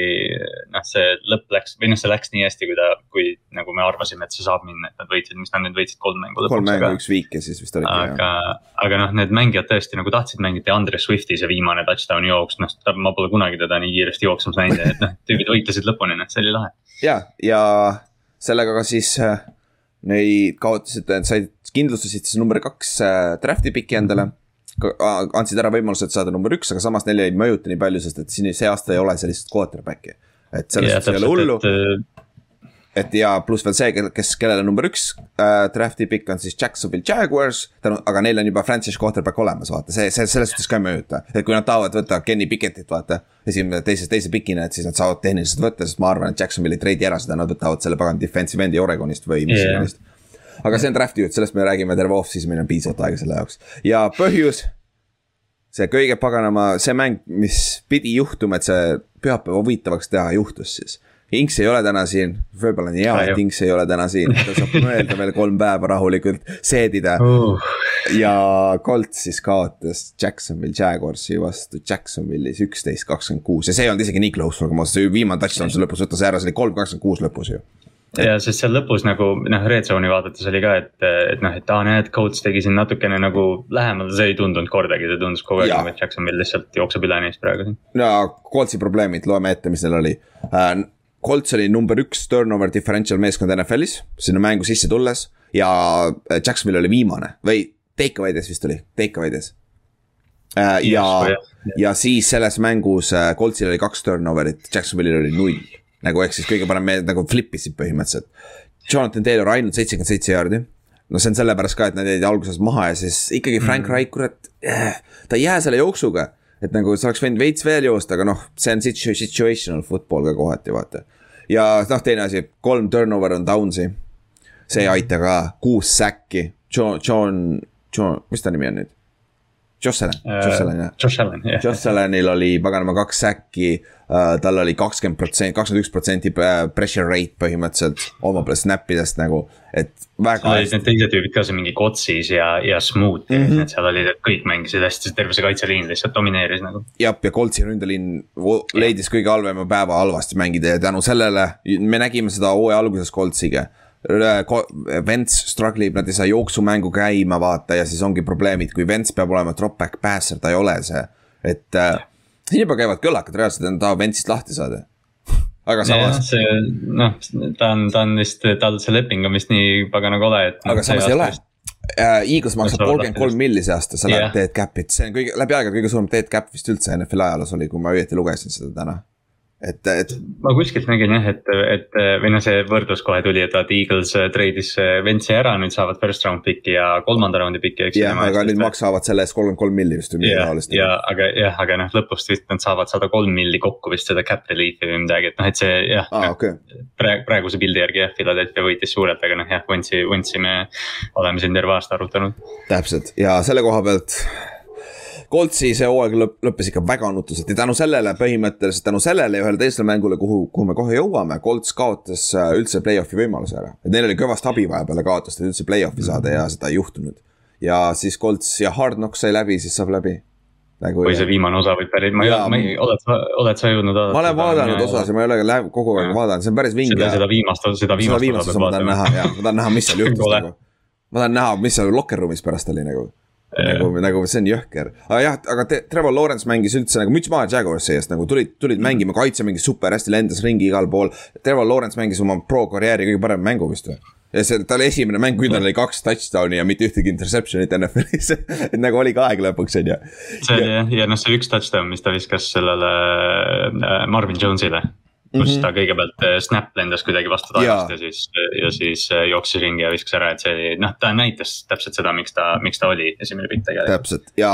noh, see lõpp läks või noh, see läks nii hästi, kui ta, kui nagu me arvasime, et see saab minna, et nad võitsid, mis nad nüüd võitsid kolm mängu lõpuks. kolm mängu, üks viik ja siis vist oligi. aga, aga noh, need mängijad tõesti nagu tahtsid mängida Andre Swifti see viimane touchdown'i jooks, noh ma pole kunagi teda nii kiiresti jooksmas näinud, et noh, tüübid võitlesid lõpuni, noh see oli lahe. [LAUGHS] ja, ja sellega ka siis äh, Neid kaotasid, said, kindlustasid siis number kaks äh, draft'i piki endale. andsid ära võimalused saada number üks, aga samas neil ei mõjuta nii palju, sest et siin see aasta ei ole sellist quarterback'i. et selles suhtes ei ole hullu. Et ja pluss veel see, kes, kellele number üks äh, draft'i pikk on siis Jacksonville Jaguars. tänu, aga neil on juba franchise quarterback olemas, vaata, see, see selles suhtes ka ei mõjuta. et kui nad tahavad võtta Kenny Pickettit, vaata. esimene, teise, teise pikina, et siis nad saavad tehniliselt võtta, sest ma arvan, et Jacksonville ei treidi ära seda, nad võtavad selle pagan defensive end'i Oregonist või mis iganes yeah. aga see on draft'i jutt, sellest me räägime terve off-season, meil on piisavalt aega selle jaoks ja põhjus see kõige paganama, see mäng, mis pidi juhtuma, et see pühapäeva huvitavaks teha, juhtus siis Inks ei ole täna siin, võib-olla on hea, et Inks ei ole täna siin, ta saab [LAUGHS] mõelda veel kolm päeva rahulikult. Seedida. Uh.. ja Colts siis kaotas Jacksonville Jaguarsi vastu. Jacksonville'is üksteist, kakskümmend kuus. Ja see ei olnud isegi nii close, nagu ma, see viimane touchdown seal lõpus võttis ära, see oli kolm, kakskümmend kuus lõpus ju. Ja sest seal lõpus nagu noh, red zone'i vaadates oli ka, et, et noh, et aa näed, Colts tegi siin natukene nagu lähemal, see ei tundunud kordagi, see tundus kogu aeg nagu, et Jacksonville lihtsalt jookseb üle neist praegu. no Coltsi probleemid, loeme ette, mis neil oli. Uh, Colts oli number üks turnover differential meeskond NFL-is, sinna mängu sisse tulles ja äh, Jacksonvil oli viimane või Takeaway'des vist oli, Takeaway'des äh,. ja yes,, ja siis selles mängus äh, Coltsil oli kaks turnover'it, Jacksonvilil oli null. nagu ehk siis kõige parem nagu flip isid põhimõtteliselt. Jonathan Taylor ainult seitsekümmend seitse jaardi. no see on sellepärast ka, et nad jäid alguses maha ja siis ikkagi Frank mm. Reich, kurat äh,, ta ei jää selle jooksuga et nagu sa oleks võinud veits veel joosta, aga noh, see on situ situational football ka kohati, vaata. ja noh, teine asi, kolm turnover on down'i. see ei aita ka, kuus säkki, John, John, John, mis ta nimi on nüüd? Josh Allan uh,, Josh Allan jah. Josh Allan, jah. Josh Allanil oli paganama kaks säkki uh,, tal oli kakskümmend protsenti, kakskümmend üks protsenti äh, pressure rate põhimõtteliselt oma snap idest nagu, et väga. olid need teised tüübid ka, see mingi Kotsis ja, ja Smooth mm, -hmm. et seal olid, et kõik mängisid hästi, terve see kaitseliin lihtsalt domineeris nagu. jah, ja Koltsi ründeliin leidis kõige halvema päeva halvasti mängida ja tänu sellele me nägime seda hooaja alguses Koltsiga Vents struggle ib, nad ei saa jooksumängu käima, vaata ja siis ongi probleemid, kui Vents peab olema drop-back passer, ta ei ole see. et äh, siin juba käivad kõllakad reaalselt, nad tahavad Ventsist lahti saada. [LAUGHS] aga samas. see noh, ta on, ta on vist, tal see leping on vist nii pagana kole, et. aga samas ei ole äh,. Eagles maksab kolmkümmend kolm milli see aasta, sa yeah. lähed dead cap'it, see on kõige, läbi aegade kõige suurem dead cap vist üldse NFL-i ajaloos oli, kui ma õieti lugesin seda täna et, et. ma kuskilt nägin jah, et, et või noh, see võrdlus kohe tuli, et vaata Eagles treidis Ventsi ära, nüüd saavad first round pick'i ja kolmanda raundi pick'i, eks. jah, aga nüüd maksavad selle eest kolmkümmend kolm milli vist või midagi taolist. ja aga jah, aga noh, lõpus vist nad saavad sada kolm milli kokku vist seda cap relief'i või midagi, et noh, et see jah ah,. No, okay. praegu, praeguse pildi järgi jah, Philadelphia võitis suurelt, aga noh, jah, Ventsi, Ventsi me oleme siin terve aasta arutanud. täpselt ja selle koha pealt Coltsi see hooaeg lõpp, lõppes ikka väga nutuselt ja tänu sellele põhimõtteliselt tänu sellele ja ühele teisele mängule, kuhu, kuhu me kohe jõuame, Colts kaotas äh, üldse play-off'i võimaluse ära. et neil oli kõvasti abi vaja peale kaotust, et üldse play-off'i saada ja seda ei juhtunud. ja siis Colts ja Hard Knock sai läbi, siis saab läbi nagu. või see viimane osa võib päris, ma ei, ma ei, oled sa, oled sa jõudnud vaadata? ma olen vaadanud osasid, ma ei ole kogu aeg vaadanud, see on päris vinge. seda viimast, seda viimast osa ma tahan näha, jah, ma tahan näha, mis seal [LAUGHS] juhtus nagu. ma tahan näha, mis seal locker room'is pärast oli nagu nagu, nagu see on jõhker, aga jah, aga te, Trevor Lawrence mängis üldse nagu müts maha Jaguarsi eest nagu tulid, tulid mm. mängima, kaitse mängis super hästi, lendas ringi igal pool. Trevor Lawrence mängis oma pro karjääri kõige parema mängu vist või? ja see, tal esimene mäng, kui tal oli kaks touchdown'i ja mitte ühtegi interception'it NFL-is [LAUGHS] et nagu oli ka aeg lõpuks, on ju. see oli jah, ja noh, see üks touchdown, mis ta viskas sellele äh, Marvin Jones'ile kus mm -hmm. ta kõigepealt äh, snap lendas kuidagi vastu taevast ja. ja siis, ja siis äh, jooksis ringi ja viskas ära, et see oli, noh, ta näitas täpselt seda, miks ta, miks ta oli esimene pikk tegelikult. täpselt ja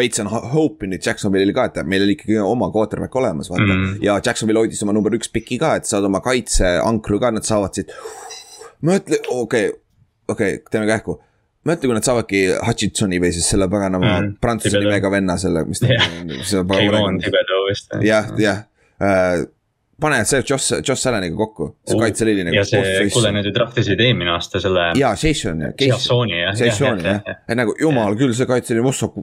veits on hope'i nüüd Jacksonville'il ka, et meil oli ikkagi oma quarterback olemas, vaata mm. -hmm. ja Jacksonville hoidis oma number üks piki ka, et saad oma kaitseankru ka, nad saavad siit. mõtle, okei okay,, okei okay,, teeme kähku mõtle, kui nad saavadki Hutchinsoni või siis selle paganama mm, prantsuse nimega venna selle, mis ta on. jah, jah äh, pane see Josh, Josh Alleniga kokku, see kaitseliini nagu. ja see, kuule nad ju draftisid eelmine aasta selle. jaa, ja. Jasoni jah. Jasoni jah, et nagu jumal küll, see kaitseliin, vossab,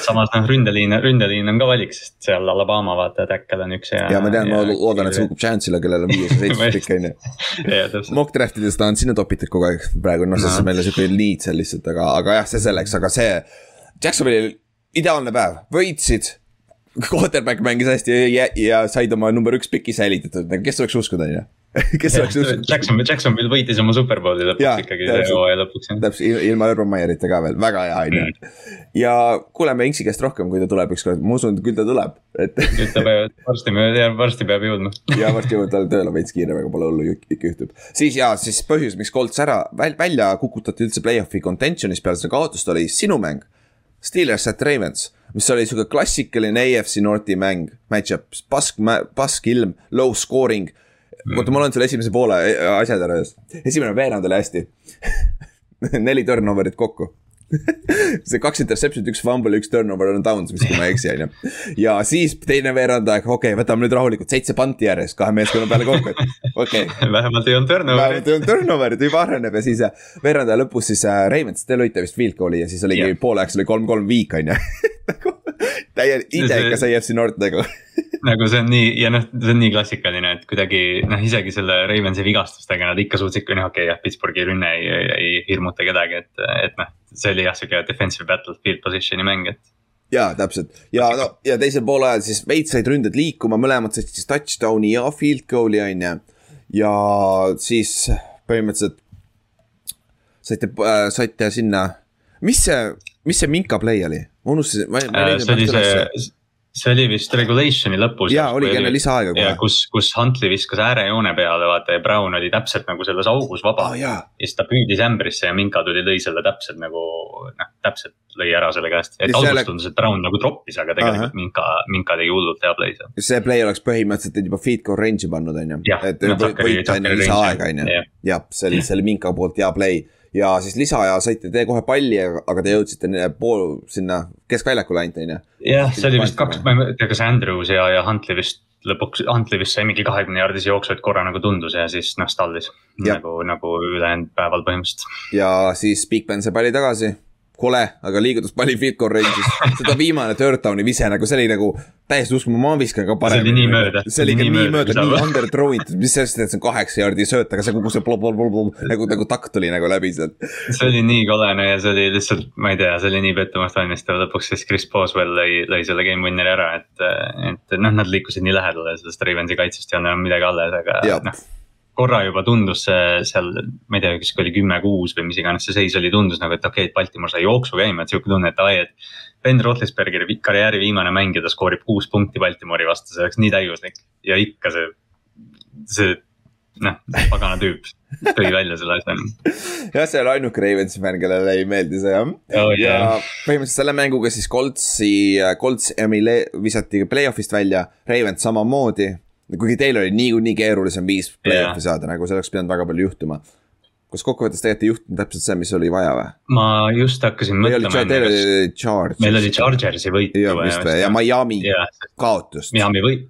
samas noh, ründeliin, ründeliin on ka valik, sest seal Alabama vaata, Tackle on üks ja. ja ma tean, ma loodan, et see hukub Chance'ile, kellel on viies [LAUGHS] ja seitsmes pikk on ju. [LAUGHS] Mock draft ides ta on sinna topitud kogu aeg praegu, noh, sest meil on sihuke need seal lihtsalt, aga, aga jah, see selleks, aga see. Jacksonville'il ideaalne päev, võitsid [LAUGHS] quarterback mängis hästi ja, ja said oma number üks piki säilitatud, kes oleks uskunud, on ju. [LAUGHS] kes oleks uskunud. [LAUGHS] Jackson, Jacksonville võitis oma superbowli lõpuks ikkagi, hooaja lõpuks. täpselt, ilma Urban Meyerita ka veel, väga hea, on ju. Mm. ja kuuleme Inksi käest rohkem, kui ta tuleb ükskord, ma usun, küll ta tuleb, et. küll ta peab, varsti, varsti peab jõudma. ja varsti jõuab tal tööle veits kiirem, aga pole hullu, ikka juhtub. siis ja, siis põhjus, miks Colts ära, välja kukutati üldse play-off'i contention'is peale seda kaotust oli sinu mäng. Steelers at Ravens mis oli sihuke klassikaline AFC Northi mäng, match-up, pask, pask ilm, low scoring. oota, ma loen selle esimese poole e, asjad ära just, esimene veerand oli hästi. [LAUGHS] Neli turnover'it kokku [LAUGHS] see kaks interception'it, üks fumble, üks turnover on downs vist, kui ma ei eksi, on ju. ja siis teine veerand aeg, okei okay,, võtame nüüd rahulikult, seitse panti järjest kahe meeskonna peale kokku, et okei okay. [LAUGHS] vähemalt ei olnud turnover'it. vähemalt ei olnud turnover'it, juba areneb ja siis äh, veerand aja lõpus siis äh, Ravens, te lõite vist field goal'i ja siis oligi yeah. pooleks oli kolm-kolm viik, on ju nagu täielik idekas AFC North nagu [LAUGHS] nagu see on nii ja noh, see on nii klassikaline, et kuidagi noh, isegi selle Ravensi vigastustega nad ikka suutsid, noh okei okay, jah, Pittsburghi rünne ei, ei, ei hirmuta kedagi, et, et noh, see oli jah, sihuke defensive battlefield position'i mäng, et jaa, täpselt ja no ja teisel poolajal siis veits said ründed liikuma, mõlemad said siis touchdown'i ja field goal'i on ju. ja siis põhimõtteliselt saite äh,, saite sinna, mis see, mis see Minka play oli? ma unustasin, ma, ma ei leidnud. see oli see, see oli vist regulation'i lõpus. jaa, oligi enne lisaaega kohe. kus, kus Huntley viskas äärejoone peale, vaata ja Brown oli täpselt nagu selles augus vaba oh,. ja siis ta püüdis ämbrisse ja Minka tuli, lõi selle täpselt nagu noh, täpselt lõi ära selle käest. et alguses selle... tundus, et Brown nagu troppis, aga tegelikult Aha. Minka, Minka tegi hullult hea play seal. see play oleks põhimõtteliselt juba feed goal range'i pannud, on ju. et võita enne lisaaega, on ju. jah, see oli, see oli Minka poolt hea play ja siis lisaaja saite te kohe palli, aga te jõudsite pool sinna keskväljakule ainult, on ju. jah, see oli vist kaks, ma ei tea, kas Andrews ja, ja Huntley vist lõpuks, Huntley vist sai mingi kahekümne jaardise jooksu, et korra nagu tundus ja siis noh, stallis. nagu, nagu ülejäänud päeval põhimõtteliselt. ja siis Big Ben sai palli tagasi kole, aga liigutas palli field goal range'is. seda viimane third down'i vise nagu see oli nagu täiesti uskumatu, ma viskan ka paremini. see oli nii mööda. see oli ikka nii mööda, nii under throw itud, mis sellest, et see on kaheksa jaardi sööt, aga see kogu see blom-blom-blom nagu, nagu takk tuli nagu läbi sealt. see oli nii kolene ja see oli lihtsalt, ma ei tea, see oli nii pettumust valmistav, lõpuks siis Chris Boswell lõi, lõi selle game winner'i ära, et, et noh, nad liikusid nii lähedale sellest Ravensi kaitsest ei olnud enam midagi alles, aga ja. noh korra juba tundus see seal, ma ei tea, kas oli kümme-kuus või mis iganes see seis oli, tundus nagu, et okei okay,, et Baltimore sai jooksu käima, et sihuke tunne, et ai, et. Ben Roethlisbergeri karjääri viimane mäng ja ta skoorib kuus punkti Baltimore'i vastu, see oleks nii täiuslik ja ikka see, see noh, pagana tüüp tõi välja selle asja. jah, see oli ainuke Ravensi fänn, kellele ei meeldi see jah oh,. Yeah. ja põhimõtteliselt selle mänguga siis Coltsi, Colts Emile visati play-off'ist välja, Ravens samamoodi. Kuigi teil oli niikuinii keerulisem viis play-off'i yeah. saada, nagu see oleks pidanud väga palju juhtuma kas kokkuvõttes tegelikult ei juhtunud täpselt see, mis oli vaja või? ma just hakkasin mõtlema. Teil oli Chargers. meil oli Chargersi võit. ja, vist või, ja Miami yeah. kaotust. Miami võit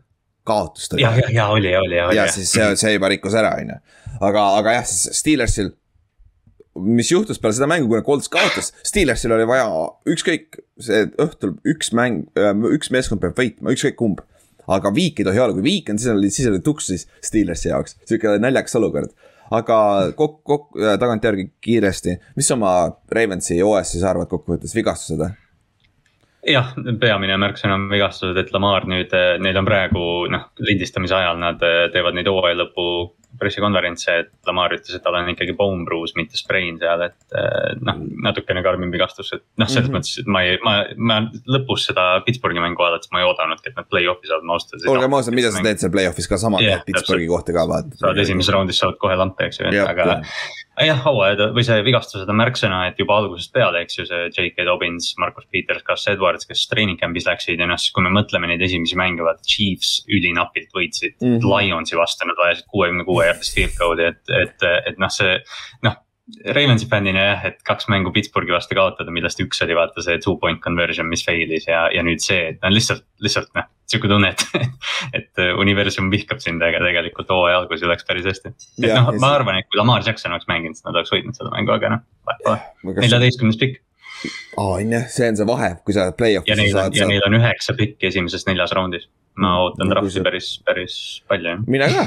kaotust oli. jah, jah, ja oli, oli, oli. ja siis see, see juba rikkus ära, on ju. aga, aga jah, siis Steelersil. mis juhtus peale seda mängu, kui nad Colts kaotas, Steelersil oli vaja ükskõik, see õhtul üks mäng, üks meeskond peab võitma, ükskõik kumb. Aga viik ei tohi olla, kui viik on, siis oli, siis oli tuks siis Steelersi jaoks, sihuke naljakas olukord. Aga kokku, kokku, tagantjärgi kiiresti, mis oma Ravensi OS siis arvad kokkuvõttes, vigastused või? Jah, peamine märksõna on vigastused, et Lamar nüüd, eh, neil on praegu noh, lindistamise ajal nad eh, teevad neid hooaja lõpu pressikonverentse, et Lamar ütles, et tal on ikkagi bone bruise, mitte sprain seal, et eh, noh, natukene karmim vigastus, et noh, selles mm -hmm. mõttes, et ma ei, ma, ma lõpus seda Pittsburghi mängu vaadates ma ei oodanudki, et nad play-off'i saavad, ma ausalt öeldes. olgem ausad, mida sa teed seal play-off'is ka sama yeah, Pittsburghi kohta ka vaata. saad esimeses raundis saad kohe lampi, eks ju, aga jah, hooajad või see vigastused on märksõna, et juba algusest peale, eks ju, see J.K. Dobbins, Marcus Peters, Gus Edwards, kes treening camp'is läksid ja noh, siis kui me mõtleme neid esimesi mänge, vaata Chiefs ülinapilt võitsid mm -hmm. Lionsi vastu, nad vajasid kuuekümne kuue yard'ist field goal'i, et, et, et noh, see noh Ravensi fännina jah, et kaks mängu Pittsburghi vastu kaotada, millest üks oli vaata see two point conversion, mis fail'is ja, ja nüüd see, et no lihtsalt, lihtsalt noh. Sihuke tunne, et, [LAUGHS] et universum vihkab sind, aga tegelikult hooaja alguses läks päris hästi. et noh, ma arvan, et kui Lamar Jackson oleks mänginud, siis nad oleks võitnud seda mängu, aga noh, neljateistkümnes pikk aa, on jah, see on see vahe, kui sa play-off'i ja saad... neil on üheksa pikki esimeses neljas raundis. ma ootan trahvi päris, päris palju jah. mina ka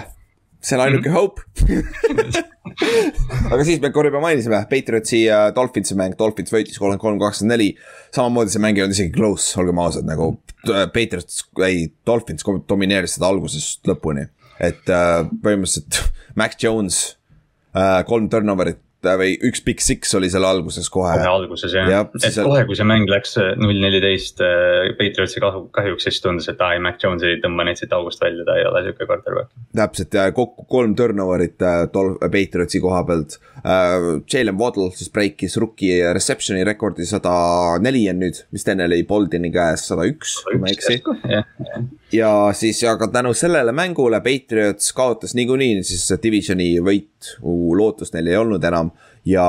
see on ainuke mm -hmm. hope [LAUGHS] aga siis me korra juba mainisime, Patriotsi ja Dolphinsi mäng, Dolphins võitis kolmkümmend kolm, kakskümmend neli. samamoodi see mäng ei olnud isegi close, olgem ausad, nagu äh, Patriots, ei, Dolphins domineeris seda algusest lõpuni. et äh, põhimõtteliselt Mac Jones äh,, kolm turnover'it või üks Big Six oli seal alguses kohe. kohe alguses jah ja,, et seal... kohe, kui see mäng läks äh, null neliteist äh, Patriotsi kahjuks, siis tundus, et ai, Mac Jones ei tõmba neid siit august välja, ta ei ole sihuke quarterback. täpselt ja kokku kolm turnover'it äh, tol-, Patriotsi koha pealt uh,. Jalen Waddle siis breikis rookie reception'i rekordi sada neli on nüüd, vist enne oli Boldini käes sada üks, kui ma ei eksi. ja siis, aga tänu sellele mängule Patriots kaotas niikuinii siis divisioni võit, lootust neil ei olnud enam ja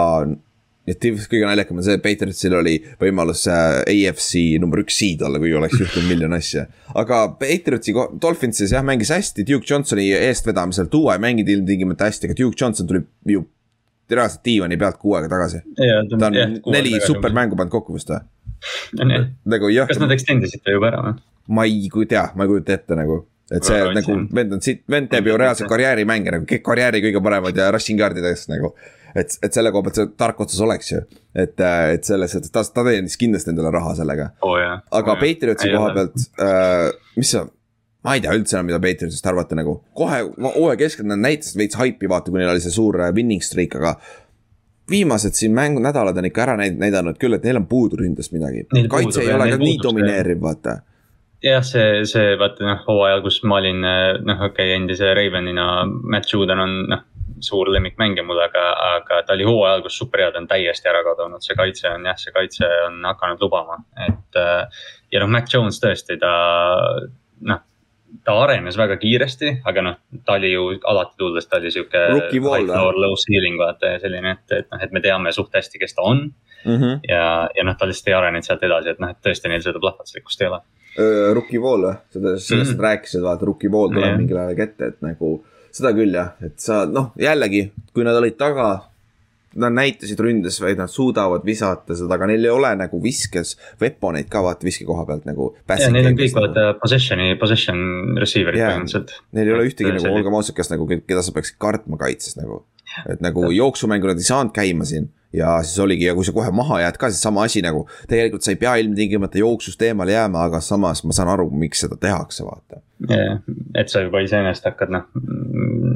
et kõige naljakam on see, et Patriotsil oli võimalus äh, AFC number üks seed olla, kui oleks juhtunud miljon asja. aga Patriotsi, Dolphinsis jah, mängis hästi, Duke Johnsoni eestvedamisel, Duo ei mänginud ilmtingimata hästi, aga Duke Johnson tuli ju reaalselt diivani pealt kuu aega tagasi. ta on jah, neli supermängu pannud kokku vist või? nagu jah. kas nad extend isid ta juba ära või? ma ei tea, ma ei kujuta ette nagu et see Väga nagu vend on siit, vend teeb ju reaalselt karjäärimänge nagu kõik karjääri kõige paremad ja rushing yard'id eest nagu et, et selle koha pealt see tark otsus oleks ju. et, et selles, et ta, ta teenis kindlasti endale raha sellega oh,. aga oh, Patriotsi koha pealt äh,, mis sa, ma ei tea üldse enam, mida Patriotsist arvata nagu. kohe hooaja keskel nad näitasid veits haipi, vaata, kui neil oli see suur äh, winning streak, aga viimased siin mängu nädalad on ikka ära näidanud küll, et neil on puudu ründest midagi. kaitse ei ole ka nii domineeriv, vaata jah, see, see vaata noh, hooajal, kus ma olin äh, noh, okei okay,, endise Ravenina, Matt Judon on noh, suur lemmikmängija mul, aga, aga ta oli hooaja alguses super hea, ta on täiesti ära kadunud, see kaitse on jah, see kaitse on hakanud lubama, et. Äh, ja noh, Mac Jones tõesti, ta noh, ta arenes väga kiiresti, aga noh, ta oli ju alati tulles, ta oli sihuke. low ceiling vaata ja selline, et, et noh, et me teame suht hästi, kes ta on mm. -hmm. ja, ja noh, ta lihtsalt ei arenenud sealt edasi, et noh, et tõesti neil seda plahvatuslikkust ei ole. Rookie wall või, sellest, mm -hmm. rääkisid, vaata rookie wall tuleb yeah. mingil ajal ette, et nagu seda küll jah, et sa noh, jällegi, kui nad olid taga. Nad näitasid ründes, vaid nad suudavad visata seda, aga neil ei ole nagu viskes weaponeid ka vaata viske koha pealt nagu. neil on kõik vaata nagu. possession'i, possession receiver'id põhimõtteliselt. Neil ei ole ühtegi nagu, olgem ausad, kes nagu, keda sa peaksid kartma kaitses nagu. et nagu jooksumängud nad ei saanud käima siin ja siis oligi ja kui sa kohe maha jääd ka, siis sama asi nagu. tegelikult sa ei pea ilmtingimata jooksust eemale jääma, aga samas ma saan aru, miks seda tehakse, vaata. et sa juba iseenesest hakkad noh,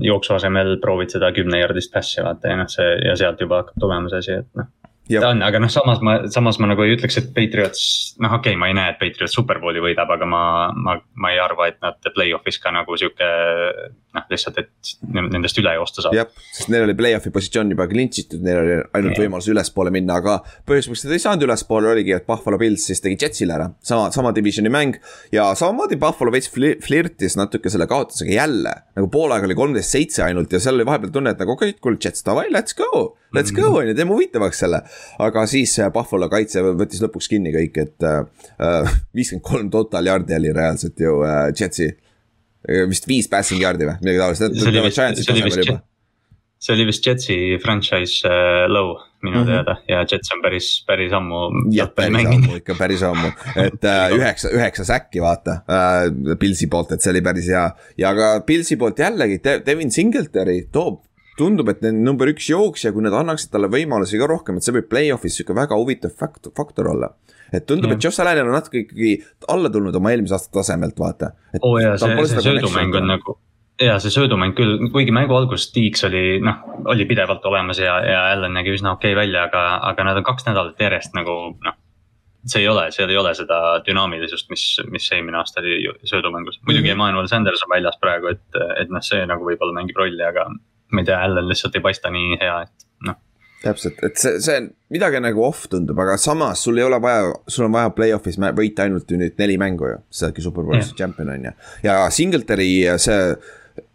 jooksu asemel proovid seda kümnejardist passi vaata ja noh, see ja sealt juba hakkab tulema see asi, et noh ta on, aga noh, samas ma, samas ma nagu ei ütleks, et Patriots, noh, okei okay,, ma ei näe, et Patriots superbowli võidab, aga ma, ma, ma ei arva, et nad play-off'is ka nagu sihuke. noh, lihtsalt, et nendest üle joosta saab. jah, sest neil oli play-off'i positsioon juba clinch itud, neil oli ainult ja. võimalus ülespoole minna, aga. põhjus, miks nad ei saanud ülespoole, oligi, et Buffalo Bills siis tegi Jetsile ära, sama, sama divisioni mäng. ja samamoodi Buffalo veits flirtis natuke selle kaotusega jälle, nagu pool aega oli kolmteist seitse ainult ja seal oli vahepeal tunne, et nagu okei okay,, kuule Jets davai, let's go let's go on ju, teeme huvitavaks selle. aga siis Buffalo kaitse võttis lõpuks kinni kõik, et äh, äh, [LAUGHS] viiskümmend kolm total yard'i oli reaalselt ju äh, Jetsi. vist viis passing yard'i või midagi taolist. see oli vist Jetsi franchise uh, low minu mm -hmm. teada ja Jets on päris, päris ammu. jah, päris ammu ikka, päris ammu, et uh, [LAUGHS] üheksa, üheksa säkki vaata uh, Pilsi poolt, et see oli päris hea. ja ka Pilsi poolt jällegi Devin Singletary toob tundub, et need number üks jooksja, kui nad annaksid talle võimalusi ka rohkem, et see võib play-off'is sihuke väga huvitav faktor, faktor olla. et tundub mm., et Josh Allanil on natuke ikkagi alla tulnud oma eelmise aasta tasemelt, vaata. oo oh, jaa, see, see söödumäng on nagu ja see söödumäng küll, kuigi mängu alguses Tiiks oli noh, oli pidevalt olemas ja, ja Allan nägi üsna okei okay välja, aga, aga nad on kaks nädalat järjest nagu noh. see ei ole, seal ei ole seda dünaamilisust, mis, mis eelmine aasta oli söödumängus, muidugi mm -hmm. Emmanuel Sanders on väljas praegu, et, et noh, see nagu võib-olla mängib rolli, aga ma ei tea, Allan lihtsalt ei paista nii hea, et noh. täpselt, et see, see midagi nagu off tundub, aga samas sul ei ole vaja, sul on vaja play-off'is võita ainult ju nüüd neli mängu ju, sa oledki superbowlis yeah. champion on ju. ja Singletary see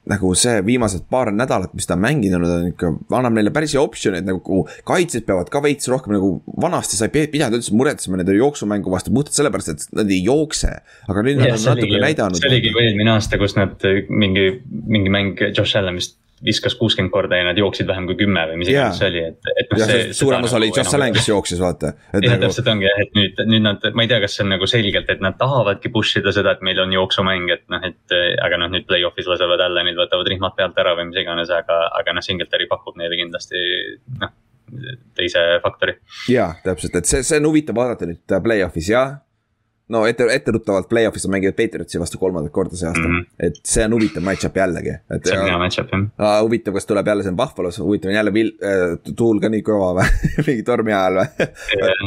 nagu see viimased paar nädalat, mis ta on mänginud, on ikka, annab neile päris hea optsiooni, et nagu kaitsjad peavad ka veits rohkem nagu vanasti sa ei pidanud üldse muretsema nende jooksumängu vastu puhtalt sellepärast, et nad ei jookse. aga nüüd ja, nad on natuke näidanud. see oligi eelmine aasta, kus nad mingi, mingi mäng Josh Allan vist viskas kuuskümmend korda ja nad jooksid vähem kui kümme või mis iganes see oli, et, et noh. suurem osa oli Josh Allan, kes jooksis, vaata. jah, nagu... täpselt ongi jah, et nüüd, nüüd nad, ma ei tea, kas see on nagu selgelt, et nad tahavadki push ida seda, et meil on jooksumäng, et noh, et. aga noh, nüüd play-off'is lasevad Allanil, võtavad rihmad pealt ära või mis iganes, aga, aga noh, Singletary pakub neile kindlasti noh teise faktori. jaa, täpselt, et see, see on huvitav vaadata nüüd play-off'is jah no ette, etteruttavalt play-off'is mängivad Patriotsi vastu kolmandat korda see aasta mm. -hmm. et see on huvitav match-up jällegi. see on hea match-up jah. huvitav, kas tuleb jälle see on Buffalo's, huvitav on jälle vil- äh,, tuul ka nii kõva või [LAUGHS] mingi tormi ajal või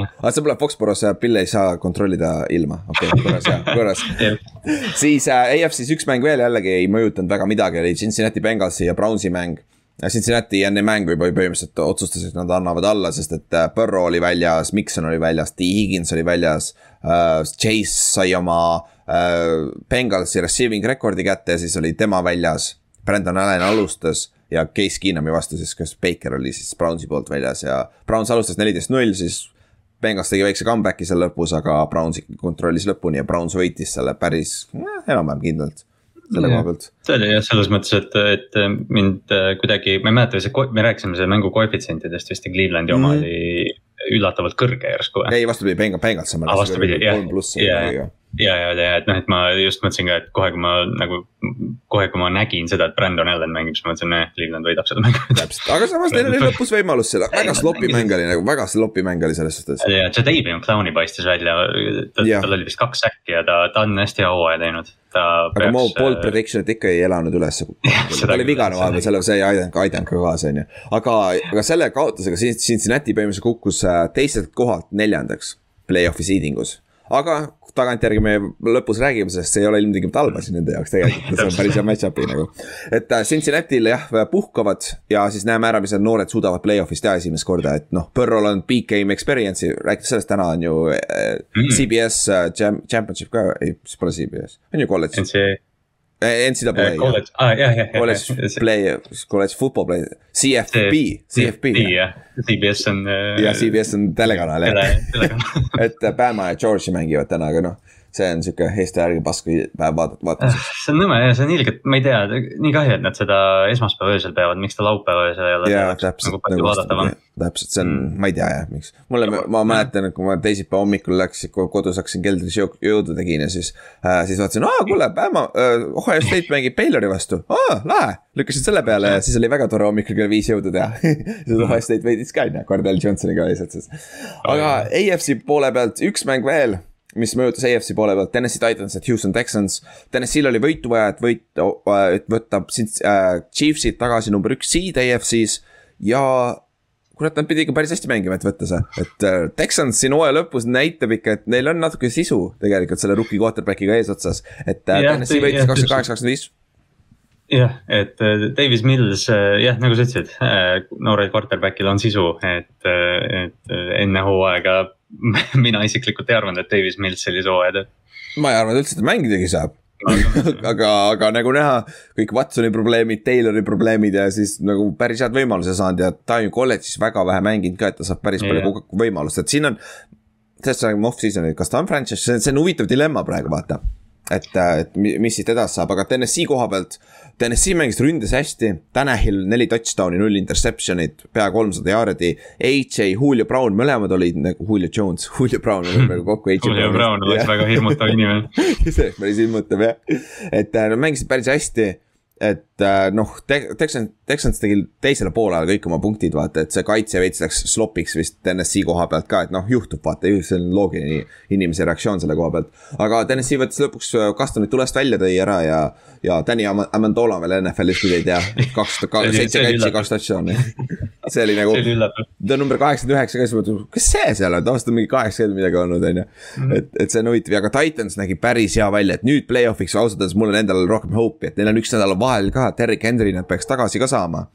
aga see pole Foxborough's, Bill ei saa kontrollida ilma, okei okay,, korras hea, korras [LAUGHS] siis äh, AFC-s üks mäng veel jällegi ei mõjutanud väga midagi, oli Cincinnati Bengalsi ja Brownsi mäng Cincinnati enne mängu juba põhimõtteliselt otsustas, et nad annavad alla, sest et äh, Burrow oli väljas, Mikson oli väljas, T Higgins oli väljas uh,. Chase sai oma uh, Bengalsi receiving record'i kätte ja siis oli tema väljas. Brandon Allan alustas ja Case Keenumi vastu siis, kes Baker oli siis Brownsi poolt väljas ja Browns alustas neliteist null, siis. Bengals tegi väikse comeback'i seal lõpus, aga Browns kontrollis lõpuni ja Browns võitis selle päris eh, enam-vähem kindlalt selle koha pealt. see oli jah, selles mõttes, et, et mind äh, kuidagi, ma ei mäleta, me rääkisime selle mängu koefitsientidest vist ja Clevelandi oma mm -hmm. oli üllatavalt kõrge järsku. ei, vastupidi, Bengals on. Ah, vastupidi, jah, ja, ja, ja, ja et noh, et ma just mõtlesin ka, et kohe, kui ma nagu, kohe, kui ma nägin seda, et Brandon Allan mängib, siis ma mõtlesin, et Cleveland võidab seda mängu. täpselt, aga samas neil oli [LAUGHS] lõpus võimalus seda, väga sloppy mäng oli nagu, väga sloppy mäng oli selles suhtes. ja, Jadavion Clowni paistis välja, tal oli vist kaks säkki ja ta, ta on hästi hooaja teinud. Aga Mo Bold Prediction'it ikka ei elanud üles. [LAUGHS] ta oli vigane vahepeal, selle, see ei aidanud, aidanud ka kaasa, on ju. aga, aga selle kaotusega Cincinnati põhimõtteliselt kukkus äh, teiselt kohalt neljandaks play-off'i seeding us aga tagantjärgi me lõpus räägime, sest see ei ole ilmtingimata halb asi nende jaoks tegelikult, see on päris hea match-up'i nagu. et äh, Cincinnati'l jah, puhkavad ja siis näeme ära, mis need noored suudavad play-off'is teha esimest korda, et noh, Burrow'l on big game experience'i, rääkides sellest, täna on ju äh, mm. CBS äh, Championship ka, ei, see pole CBS, on ju kolledž. NCAA. College, aa jah, jah. College play, college football play, CFP, CFP. jah, CBS on. jah, CBS on telekanal jah. [LAUGHS] et Bama ja Georgia mängivad täna, aga noh see on sihuke Eesti ärge paska päev vaadata, vaatamiseks. see on nõme ja see on ilgelt, ma ei tea, nii kahju, et nad seda esmaspäeva öösel peavad, miks ta laupäeva öösel ei ole. jaa, täpselt nagu palju vaadatavam. täpselt, see on, ma ei tea jah, miks. mulle, ma mäletan, et kui ma teisipäeva hommikul läksin, kodus hakkasin keldris jõudu tegin ja siis äh,, siis vaatasin, aa kuule, Bama äh,, Ohio State mängib Baylori vastu, aa lahe. lükkasin selle peale ja siis oli väga tore hommikul kell viis jõudu teha [LAUGHS] siis Ohio State võitis ka on ju, Cordell Johnsoniga lihtsalt siis. aga AFC poole pealt üks mäng veel mis mõjutas AFC poole pealt, Tennessee Titans ja Houston Texans. Tennessee'l oli võitu vaja, et võit, et võtta äh, Chiefsid tagasi number üks seed AFC-s ja kurat, nad pidi ikka päris hästi mängima, et võtta see, et äh, Texans siin hooaja lõpus näitab ikka, et neil on natuke sisu tegelikult selle rookie quarterback'iga eesotsas, et äh, ja, Tennessee võitis kakskümmend kaheksa, kakskümmend viis. Jah, et äh, Davis Mills äh, jah, nagu sa ütlesid, äh, noorel quarterback'il on sisu, et, et enne hooaega [LAUGHS] mina isiklikult ei arvanud, et Davis Mills sellise hooaja teeb. ma ei arvanud üldse, et ta mängidagi saab [LAUGHS] aga, aga nagu näha, kõik Watsoni probleemid, Taylori probleemid ja siis nagu päris head võimaluse saanud ja ta on ju kolledžis väga vähe mänginud ka, et ta saab päris yeah. palju võimalust, et siin on. sellest räägime off-season'il, kas ta on franchise, see on huvitav dilemma praegu, vaata et, et mis siit edasi saab, aga TNS-i koha pealt. TNS-i mängis ründes hästi, Tanahil neli touchdown'i, null interception'it, pea kolmsada jaardi. AJ, Julio Brown, mõlemad olid nagu Julio Jones, [LAUGHS] Julio Brown oli praegu kokku. Julio Brown oleks väga hirmutav inimene. [LAUGHS] See oleks päris hirmutav jah, et nad mängisid päris hästi et äh, noh te, Texans, Texans tegi teisele poolele kõik oma punktid, vaata, et see kaitse veits läks slopiks vist NSC koha pealt ka, et noh, juhtub, vaata, see on loogiline inimese reaktsioon selle koha pealt. aga NSC võttis lõpuks kastonid tulest välja, tõi ära ja, ja Danny Amendola veel NFL-is, kui te ei tea, kaks, seitse catch'i, kaks touchdown'i. see oli nagu, ta on number kaheksakümmend üheksa, kes mõtleb, kes see seal on, tavaliselt on mingi kaheksakümmend midagi olnud, on ju. Mhm. et, et see on huvitav ja ka Titans nägi päris hea välja, et nüüd play-off'iks ausalt öeldes mul on endal rohkem hope'i, et neil on üks nädal vahel ka, Derek Henry nad peaks tagasi ka saama.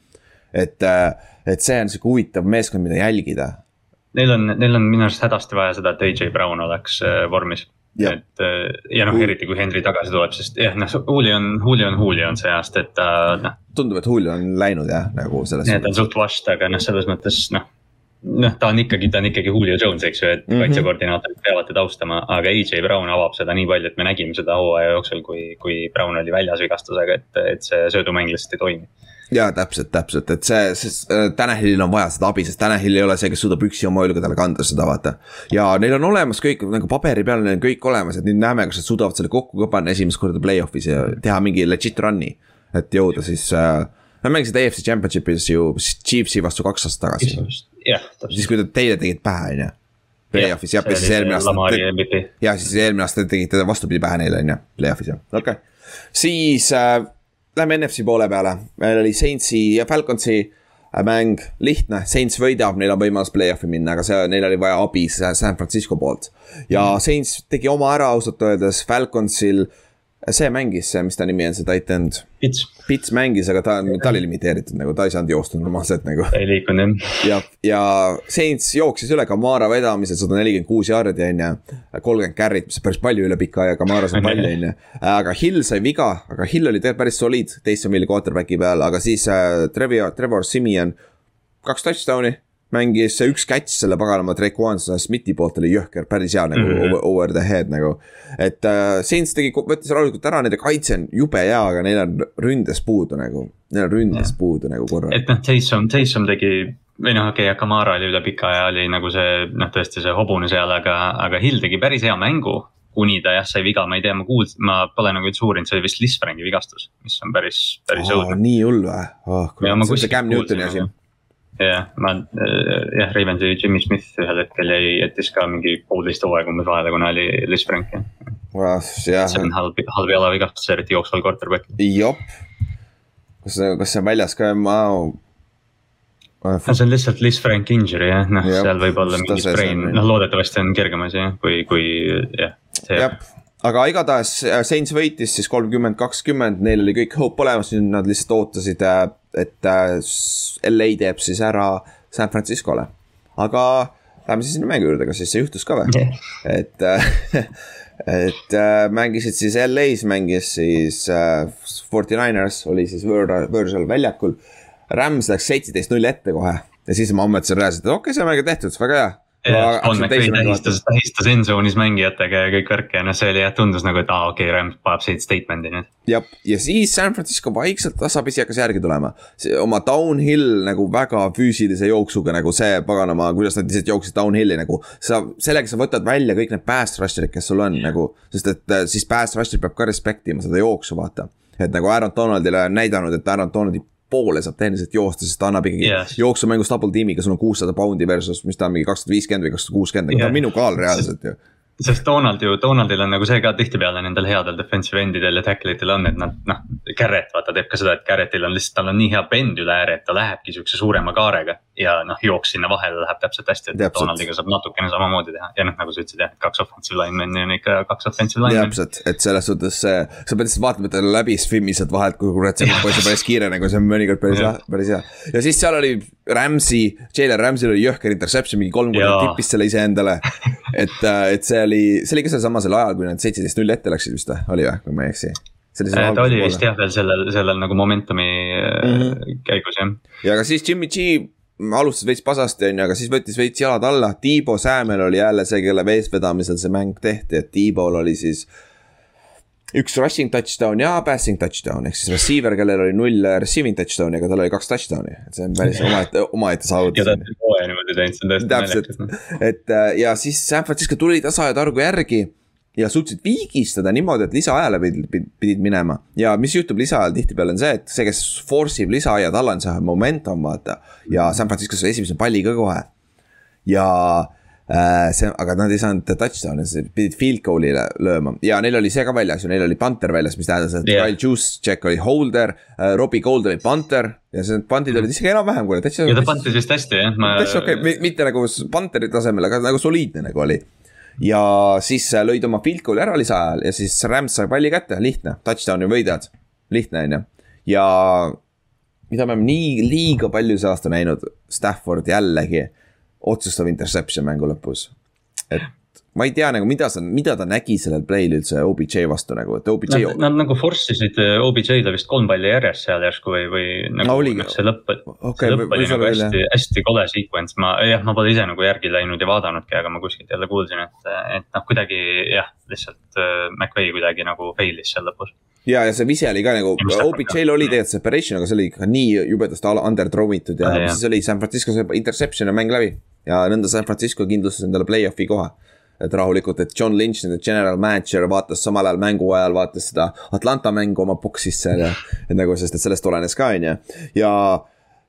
et, et see on sihuke huvitav meeskond, mida jälgida. Neil on, neil on minu arust hädasti vaja seda, et AJ Brown oleks äh, vormis Ja. et ja noh, eriti kui Henry tagasi tuleb, sest jah, noh, Julio on, Julio on Julio on see aasta, et ta noh. tundub, et Julio on läinud jah, nagu selles. jah, ta on suht washed, aga noh, selles mõttes noh noh, ta on ikkagi, ta on ikkagi Julio Jones, eks ju, et mm -hmm. kaitsekoordinaatorid peavad teda austama, aga AJ Brown avab seda nii palju, et me nägime seda hooaja jooksul, kui, kui Brown oli väljas vigastusega, et, et see söödumäng lihtsalt ei toimi ja täpselt, täpselt, et see, sest äh, Tanahilil on vaja seda abi, sest Tanahill ei ole see, kes suudab üksi oma õlgadele kanda seda, vaata. ja neil on olemas kõik nagu paberi peal neil on kõik olemas, et nüüd näeme, kas nad suudavad selle kokku ka panna esimest korda play-off'is ja teha mingi legit run'i. et jõuda siis äh,, nad mängisid EFC Championship'is ju Chiefsi vastu kaks aastat tagasi jah, täpselt. siis kui te teile tegid pähe, on ju. Play-off'is jah, ja siis eelmine aasta. ja siis eelmine aasta tegite vastupidi pähe neile, on ju, play-off'is jah, okei okay.. siis äh, lähme NFC poole peale, meil oli Saintsi ja Falconsi äh, mäng, lihtne, Saints võidab, neil on võimalus play-off'i minna, aga see, neil oli vaja abi San Francisco poolt. ja mm. Saints tegi oma ära ausalt öeldes, Falconsil äh, see mängis, mis ta nimi on, see titan. Pits. Pits mängis, aga ta, ta oli limiteeritud nagu, ta ei saanud joosta normaalselt nagu. ei liikunud jah. ja, ja Saints jooksis üle Kamara vedamisel sada nelikümmend kuus jaardi on ju. kolmkümmend carry't, mis on päris palju üle pika aja, Kamara sai palju on ju. aga Hill sai viga, aga Hill oli tegelikult päris soliid, teise milli quarterback'i peal, aga siis äh, Trevor, Trevor Simeon. kaks touchdown'i mängis see üks catch selle paganama Drakewan Smithi poolt oli jõhker, päris hea nagu mm -hmm. over the head nagu. et äh, Saints tegi, võttis rahulikult ära, nende kaitse on jube hea, aga neil on ründes puudu nagu. Neil on ründes ja. puudu nagu korra. et noh, Taysom, Taysom tegi või noh, okei okay,, Kamara oli üle pika aja oli nagu see noh, tõesti see hobune seal, aga, aga Hill tegi päris hea mängu. kuni ta jah sai viga, ma ei tea, ma kuulsin, ma pole nagu üldse uurinud, see oli vist Lisfranki vigastus, mis on päris, päris õudne oh,. nii hull või oh,? see on see Cam Newtoni asi jah, ma äh, jah, Ravensi Jimmy Smith ühel hetkel jäi, jättis ka mingi poolteist hooaega umbes vahele, kuna oli Liz Frank wow,. see on halb, halb jalavigastus, eriti jooksval quarterback. jop, kas, kas see on väljas ka, ma. no see on lihtsalt Liz Frank injury jah, noh seal võib olla mingi sprain, noh loodetavasti on kergem asi jah, kui, kui jah. jah aga igatahes äh, Saints võitis siis kolmkümmend, kakskümmend, neil oli kõik hoop olemas, nüüd nad lihtsalt ootasid, äh, et äh, LA teeb siis ära San Francisco'le. aga läheme siis mängu juurde, kas siis see juhtus ka või? et [LAUGHS] et mängisid siis LA-s, mängis siis Forty Niners oli siis võõra, võõrsal väljakul. Rams läks seitseteist null ette kohe ja siis ma mõtlesin reaalselt, et okei okay,, see on tehtud, väga hea Sean McVay tähistas, tähistas endzone'is mängijatega ja kõik värk ja noh, see oli jah, tundus nagu, et aa ah, okei okay,, Rams paneb siit statement'i nüüd. jah, ja siis San Francisco vaikselt tasapisi hakkas järgi tulema. oma downhill nagu väga füüsilise jooksuga nagu see paganama, kuidas nad lihtsalt jooksid downhill'i nagu. sa, sellega sa võtad välja kõik need pass rusher'id, kes sul on nagu, sest et äh, siis pass rusher peab ka respect ima seda jooksu, vaata. et nagu Aaron Donaldile on näidanud, et Aaron Donaldi poole saab tehniliselt joosta, sest ta annab ikkagi yes. jooksumängus double tiimiga, sul on kuussada poundi versus, mis ta on mingi kakssada viiskümmend või kakssada kuuskümmend, aga ta on minu kaal reaalselt ju sest Donald ju, Donaldil on nagu see ka tihtipeale nendel headel defensive endidel ja tackle itel on, et nad noh. Garrett vaata teeb ka seda, et Garrettil on lihtsalt, tal on nii hea bend üle ääre, et ta lähebki siukse suurema kaarega. Ja noh, jooks sinna vahele läheb täpselt hästi, et täpselt. Donaldiga saab natukene samamoodi teha ja noh, nagu sa ütlesid jah, kaks offensive lineman'i on ikka kaks offensive lineman'i. täpselt, et selles suhtes see, sa pead lihtsalt vaatama, et ta läbi swim'i sealt vahelt, kui kurat see poiss on päris kiire nagu see on mõnikord päris hea, päris hea. ja siis seal oli Ramsey, Jalen Ramsey'l oli jõhker interception, mingi kolm korda tippis selle iseendale. et, äh, et see oli, see oli ka sealsamasel ajal, kui nad seitseteist null ette läksid vist või, oli või, kui ma ei eksi äh, ta oli vist jah veel sellel, sellel nagu momentumi mm -hmm. käigus jah. ja aga siis Jimmy G alustas veits pasasti on ju, aga siis võttis veits jalad alla, Tiibo Säämel oli jälle see, kelle eestvedamisel see mäng tehti, et Tiibol oli siis üks rushing touchdown ja passing touchdown ehk siis receiver, kellel oli null receiving touchdown'i, aga tal oli kaks touchdown'i, et see on päris omaette, omaette saavutus. ja ta on hooaja niimoodi teinud, see on tõesti naljakas. et äh, ja siis San Francisco tuli tasa ja targu järgi ja suutsid viigistada niimoodi, et lisaajale pidid, pidid minema. ja mis juhtub lisaajal tihtipeale on see, et see, kes force ib lisaaia, tal on see momentum, vaata. ja San Francisco sai esimese palli ka kohe. ja Äh, see, aga nad ei saanud touchdown'i, pidid field goal'ile lööma ja neil oli see ka väljas ju, neil oli punter väljas, mis tähendas, et yeah. Kyle Juszczyk oli holder uh,, Robbie Gold oli punter. ja see pandid olid isegi enam-vähem kuule, täitsa. ja ta pantis vist hästi jah, ma. täitsa okei okay., mitte nagu punteri tasemel, aga nagu soliidne nagu oli. Ja siis äh, lõid oma goal'i ära lisaajal ja siis Rams sai palli kätte, lihtne, touchdown'i võidad, lihtne on ju, ja mida me oleme nii liiga palju see aasta näinud, Stafford jällegi. Otsustav interception mängu lõpus. et ma ei tea nagu, mida sa, mida ta nägi sellel play'l üldse OBJ vastu nagu, et OBJ. Nad, nad nagu force isid äh, OBJ-le vist kolm palli järjest seal järsku või, või nagu no, oligi. see lõpp okay,, see lõpp oli nagu hästi, hästi kole sequence, ma jah, ma pole ise nagu järgi läinud ja vaadanudki, aga ma kuskilt jälle kuulsin, et, et noh, kuidagi jah, lihtsalt äh, McVay kuidagi nagu fail'is seal lõpus ja, ja see vise oli ka nagu, OBJ-l oli tegelikult separation, aga see oli ikka nii jubedasti under throw itud ja, ja siis oli San Francisco interception ja mäng läbi ja nõnda San Francisco kindlustas endale play-off'i koha. Et rahulikult, et John Lynch, nende general manager vaatas samal ajal mängu ajal, vaatas seda Atlanta mängu oma box'is seal ja. et nagu, sest et sellest olenes ka, on ju, ja,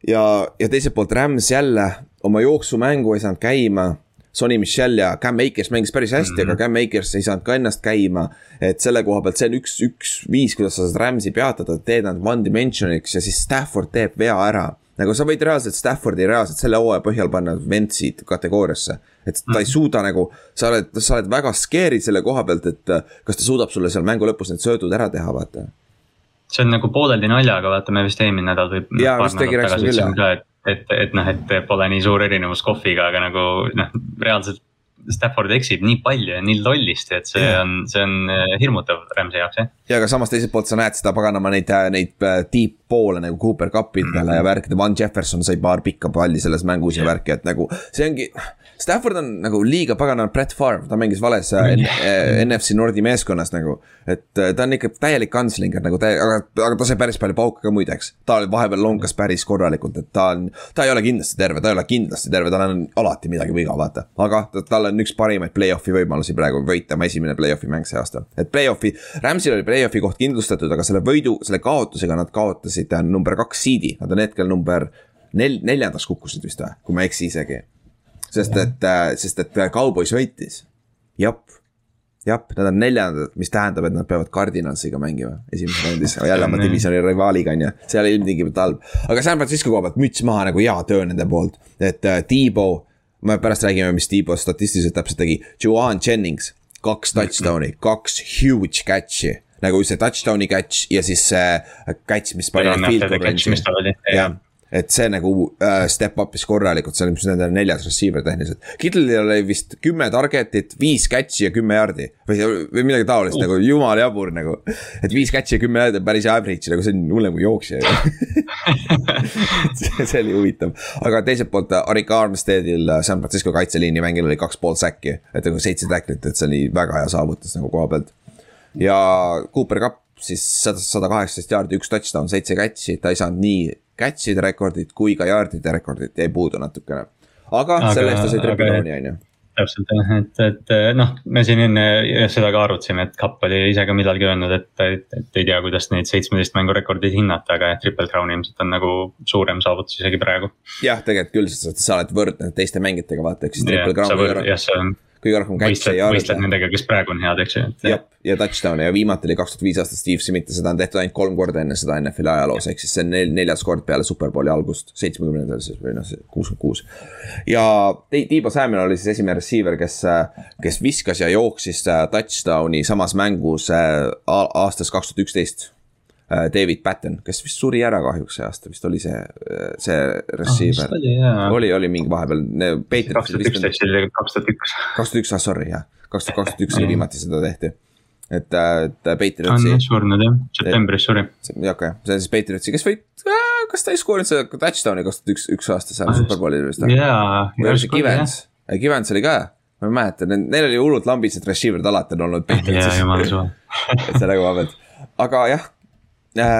ja, ja teiselt poolt Rams jälle oma jooksumängu ei saanud käima Sonny Michel ja Cam Akers mängis päris hästi mm, -hmm. aga Cam Akers ei saanud ka ennast käima. et selle koha pealt see on üks, üks viis, kuidas sa saad Rams'i peatada, teed nad one dimension'iks ja siis Stafford teeb vea ära nagu sa võid reaalselt Staffordi reaalselt selle hooaja põhjal panna Ventsi kategooriasse. et ta ei mhm. suuda nagu, sa oled, sa oled väga scare'id selle koha pealt, et kas ta suudab sulle seal mängu lõpus need söödud ära teha, vaata. see on nagu pooleldi naljaga, vaata, me vist eelmine nädal või. jaa, vist tegi, rääkisime küll jah. et, et, et noh, et pole nii suur erinevus kohviga, aga nagu noh, reaalselt Stafford eksib nii palju ja nii lollisti, et see yeah. on, see on äh, hirmutav Rams'i jaoks jah. ja aga samas teiselt poolt sa näed seda paganama neid, äh, neid äh, deep poole nagu Cooper Cupidele mm -hmm. ja värkide, Van Jefferson sai paar pikka palli selles mängus yeah. ja värki, et nagu see ongi. Stafford on nagu liiga pagana Brett Favre, ta mängis vales NFC Nordi meeskonnas nagu. et ta on ikka täielik kantslinger nagu täie-, aga, aga ta sai päris palju pauke ka muideks. ta vahepeal lonkas päris korralikult, et ta on, ta ei ole kindlasti terve, ta ei ole kindlasti terve, tal on alati midagi viga, vaata. aga tal on üks parimaid play-off'i võimalusi praegu võita oma esimene play-off'i mäng see aasta. et play-off'i, Rams'il oli play-off'i koht kindlustatud, aga selle võidu, selle kaotusega nad kaotasid äh, number kaks seed'i, nad on hetkel number nel-, neljandaks kukkusid vist või, kui ma ei eksi isegi. Sest et, äh, sest et äh, Cowboys võitis, jep. Jah, nad on neljandad, mis tähendab, et nad peavad Cardinalsiga mängima esimeses raundis, jälle oma divisioni rivaaliga on ju, see ei ole ilmtingimata halb. aga San Francisco koha pealt müts maha nagu hea töö nende poolt, et uh, T-Bow me pärast räägime, mis Tiibo statistiliselt täpselt tegi. Juan Jennings, kaks touchdown'i, kaks huge catch'i. Nagu see touchdown'i catch ja siis see catch, mis pani. jah, et see nagu äh, step up'is korralikult, see on vist nende neljas receiver tehniliselt. Kittlil oli vist kümme target'it, viis catch'i ja kümme yard'i või, või midagi taolist uh. nagu jumala jabur nagu. et viis catch'i ja kümme yard'i on päris average nagu see on hullem kui jooksja [LAUGHS] see oli huvitav, aga teiselt poolt Arik Armsteadil San Francisco kaitseliini mängil oli kaks pool säkki, et nagu seitse tacklit, et see oli väga hea saavutus nagu koha pealt. ja Cooper Cup siis sada, sada kaheksateist jaardi, üks touchdown, seitse catch'i, ta ei saanud nii catch'ide rekordit kui ka yard'ide rekordit jäi puudu natukene. aga, aga selle eest ta sai triple downi, on ju täpselt jah, et, et noh, me siin enne seda ka arutasime, et Kapp oli ise ka millalgi öelnud, et, et, et ei tea, kuidas neid seitsmeteist mängu rekordeid hinnata, aga jah, triple crown ilmselt on nagu suurem saavutus isegi praegu. jah, tegelikult küll, sest sa oled võrdne teiste mängijatega, vaata, ehk siis triple crown. jah, see on kõige rohkem catch'e ja. võistled nendega, kes praegu on head, eks ju. jah, ja touchdown'e ja viimati oli kaks tuhat viis aastat Steve Smith ja seda on tehtud ainult kolm korda enne seda NFL-i ajaloos, ehk siis see on nel, neljas kord peale superbowli algust, seitsmekümnendal siis või noh, kuuskümmend kuus. ja Tiibo Samuel oli siis esimene receiver, kes, kes viskas ja jooksis äh, touchdown'i samas mängus äh, aastast kaks tuhat üksteist David Patten, kes vist suri ära kahjuks see aasta, vist oli see, äh, see receiver oh,. oli, oli, oli mingi vahepeal. kaks tuhat üksteist oli kaks tuhat üks. kaks tuhat üks, ah sorry jah, kaks tuhat kakskümmend üks oli viimati seda tehti. et, äh, et Patriotsi. on jah surnud jah, septembris suri. okei okay., see on siis Patriotsi, kes võit-, kas ta ei skoorinud seda touchdown'i kaks tuhat üks, üks aasta seal ah, superbowlil vist? jaa. või oli see Kivens, Kivens oli ka ma ei mäleta, neil oli hullult lambised receiver'id alati on olnud. jaa, jumala suva. [LAUGHS] et selle koha pealt, aga jah äh,,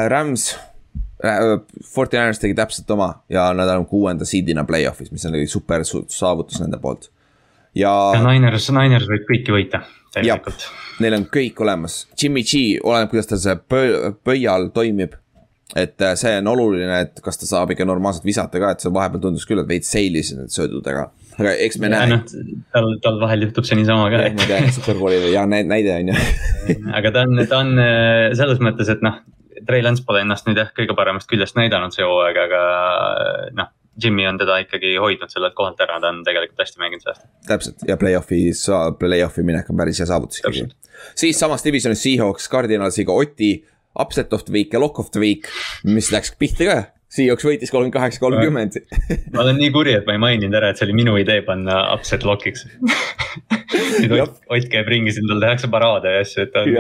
Rams äh,, Fortinanders tegi täpselt oma ja nad on kuuenda seed'ina play-off'is, mis on super saavutus nende poolt. ja. ja Niners, Niners võib kõiki võita, tegelikult. Neil on kõik olemas, Jimmy G, oleneb, kuidas tal see pöö, pöial toimib et äh, see on oluline, et kas ta saab ikka normaalselt visata ka, et see vahepeal tundus küll, et veits seilis need söödudega. aga eks me näe. noh, tal, tal vahel juhtub see niisama ka. ma tean, superbowlil hea näide on ju. aga ta on, ta on äh, selles mõttes, et noh, Trey Lance pole ennast nüüd jah, kõige paremast küljest näidanud see hooaeg, aga noh. Jimmy on teda ikkagi hoidnud sellelt kohalt ära, ta on tegelikult hästi mänginud see aasta. täpselt ja play-off'is, play-off'i minek on päris hea saavutus ikkagi. siis samas divisionis Seahawks Cardinalsiga Oti, upset of the week ja lock of the week, mis läks pihta ka. Seahawks võitis kolmkümmend kaheksa, kolmkümmend. ma olen nii kuri, et ma ei maininud ära, et see oli minu idee panna upset lock'iks. [LAUGHS] Nüüd Ott, Ott käib ringi, siin tal tehakse paraade ja asju, et ta on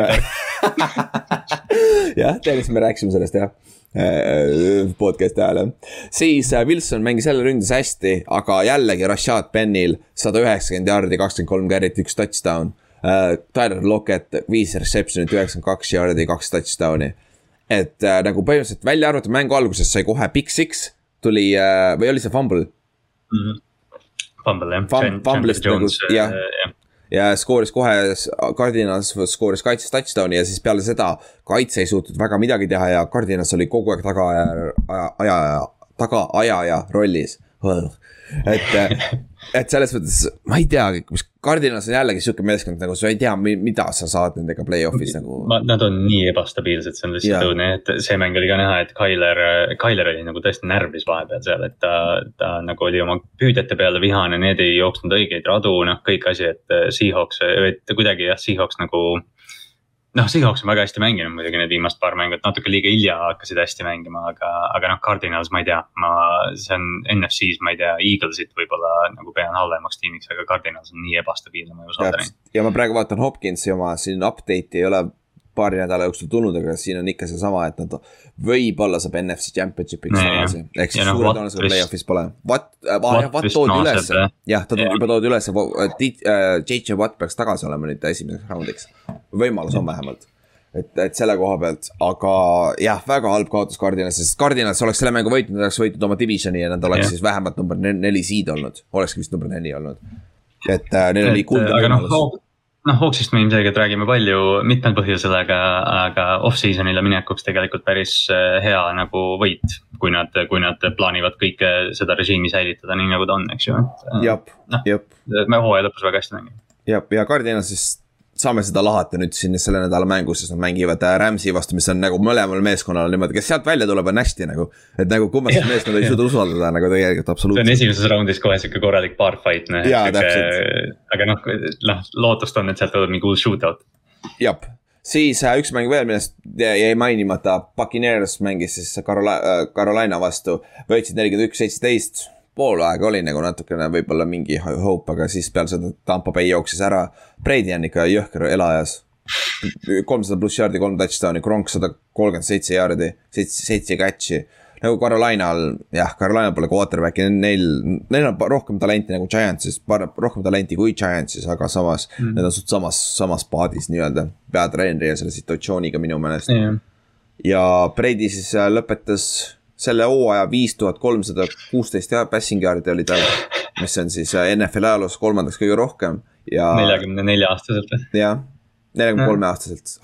jah, [LAUGHS] teadlikult me rääkisime sellest jah äh, podcast'i ajal siis äh, Wilson mängis jälle ründes hästi, aga jällegi Rashad Penil sada üheksakümmend jaardi, kakskümmend kolm carry't, üks touchdown. Äh, Tyler Lockett viis reception'it, üheksakümmend kaks jaardi, kaks touchdown'i. et äh, nagu põhimõtteliselt välja arvatud mängu alguses sai kohe big six, tuli äh, või oli see fumble mm? -hmm. Fumble jah Fum,. Fumble'ist nagu jah ja ja skooris kohe, Cardinals skooris kaitses touchdown'i ja siis peale seda kaitse ei suutnud väga midagi teha ja Cardinals oli kogu aeg tagaaja, aja, aja, tagaajaja rollis et, [LAUGHS] et selles mõttes ma ei teagi, mis Cardinals on jällegi sihuke meeskond, nagu sa ei tea, mida sa saad nendega play-off'is nagu. Nad on nii ebastabiilsed, see on lihtsalt õudne, et see mäng oli ka näha, et Tyler, Tyler oli nagu tõesti närvis vahepeal seal, et ta, ta nagu oli oma püüdjate peale vihane, need ei jooksnud õigeid radu, noh, kõik asi, et Seahawks, et kuidagi jah, Seahawks nagu noh, Seahawks on väga hästi mänginud muidugi need viimased paar mängu, et natuke liiga hilja hakkasid hästi mängima, aga, aga noh, Cardinals, ma ei tea, ma, see on NFC-s, ma ei tea, Eaglesit võib-olla nagu pean halvemaks tiimiks, aga Cardinals on nii ebastabiilne, ma ei usalda neid. ja ma praegu vaatan Hopkinsi oma siin update'i ei ole paari nädala jooksul tulnud, aga siin on ikka seesama, et nad võib-olla saab NFC Championshipiks tagasi. ehk siis no, suure tõenäosusega play-off'is pole. Watt äh,, Watt toodi ülesse, jah, ta juba toodi ülesse, JJ Watt peaks tagasi olema nüüd esimeseks raundiks. võimalus on vähemalt et, et selle koha pealt, aga jah, väga halb kaotus Cardinalisse, sest Cardinals oleks selle mängu võitnud, oleks võitnud oma divisioni ja nad oleks yeah. siis vähemalt number neli seed olnud, olekski vist number neli olnud. et äh, neil oli kuldne võimalus no, noh, Hawksist me ilmselgelt räägime palju mitmel põhjusel, aga, aga off-season'ile minekuks tegelikult päris äh, hea nagu võit. kui nad, kui nad plaanivad kõike seda režiimi säilitada nii nagu ta on, eks ju. jah, jah. me hooaja lõpus väga hästi mängime. jah, ja Cardinal siis saame seda lahata nüüd siin selle nädala mängus, sest nad mängivad äh, Rams'i vastu, mis on nagu mõlemal meeskonnal niimoodi, kes sealt välja tuleb, on hästi nagu. et nagu kummasid meeskonda ei suuda usaldada nagu tegelikult absoluutselt. see on esimeses raundis kohe sihuke korralik bar fight, noh. aga noh, noh lootust on, et sealt tuleb mingi uus shootout. jah, siis äh, üks mäng veel, millest jäi mainimata, Puccaneers mängis siis Carola- äh,, Carolina vastu, võitsid nelikümmend üks, seitseteist. Pool aega oli nagu natukene võib-olla mingi hope, aga siis peale seda Tampo Bay jooksis ära. Brady on ikka jõhker elajas. kolmsada pluss jaardi, kolm touchdown'i, Kronk sada kolmkümmend seitse jaardi, seitse, seitse catch'i nagu Carolinal, jah, Carolinal pole quarterback'i, neil, neil on rohkem talenti nagu Giantsis, rohkem talenti kui Giantsis, aga samas mm. need on suht samas, samas paadis nii-öelda. peatreeneri ja selle situatsiooniga minu meelest yeah.. ja Brady siis äh, lõpetas selle hooaja viis tuhat kolmsada kuusteist passing yard'i oli tal, mis on siis äh, NFL ajaloos kolmandaks kõige rohkem ja. neljakümne nelja aastaselt või? jah neljakümne kolme aastaselt,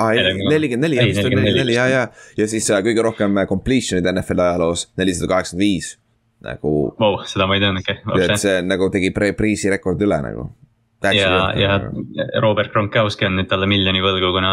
nelikümmend neli, nelikümmend neli ja, ja, ja siis äh, kõige rohkem äh, completion'id NFL ajaloos, nelisada kaheksakümmend viis nagu wow,. seda ma ei teadnud, okei okay,. see nagu tegi Priisi rekordi üle nagu ja, ja Robert Gronkowski on nüüd talle miljoni võlgu, kuna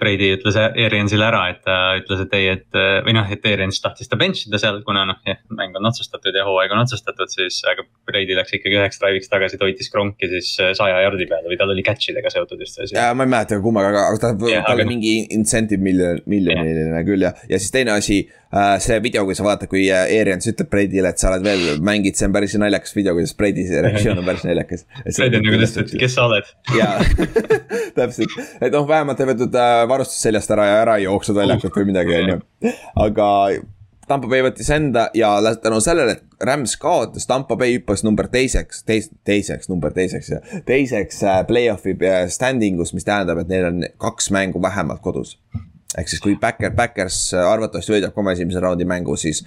Brady ütles Ariansile ära, et ta ütles, et ei, et või noh, et Arians tahtis ta bench ida seal, kuna noh, jah, mäng on otsustatud ja hooaeg on otsustatud, siis aga Brady läks ikkagi üheks drive'iks tagasi, toitis Gronki siis äh, saja jardi peale või tal oli catch idega seotud just see asi. ja ma ei mäleta kummaga, aga, aga ta, tal oli mingi incentive miljon, miljoniline küll ja, ja siis teine asi uh,. see video, kui sa vaatad, kui äh, Arians ütleb Brady'le, et sa oled veel, mängid, see on päris naljakas video, kuidas Brady reaktsioon on päris naljakas. Brady on nagu tõesti et kes sa oled. jaa, [LAUGHS] täpselt, et noh, vähemalt ei võetud äh, varustus seljast ära ja ära ei jooksnud väljakult või midagi, on ju. aga Tampa Bay võttis enda ja tänu sellele, et Rams kaotas, Tampa Bay hüppas number teiseks, teis-, teiseks, number teiseks ja teiseks äh, play-off'i äh, standing us, mis tähendab, et neil on kaks mängu vähemalt kodus. ehk siis, kui Backer, Backers arvatavasti võidab ka oma esimese raundi mängu, siis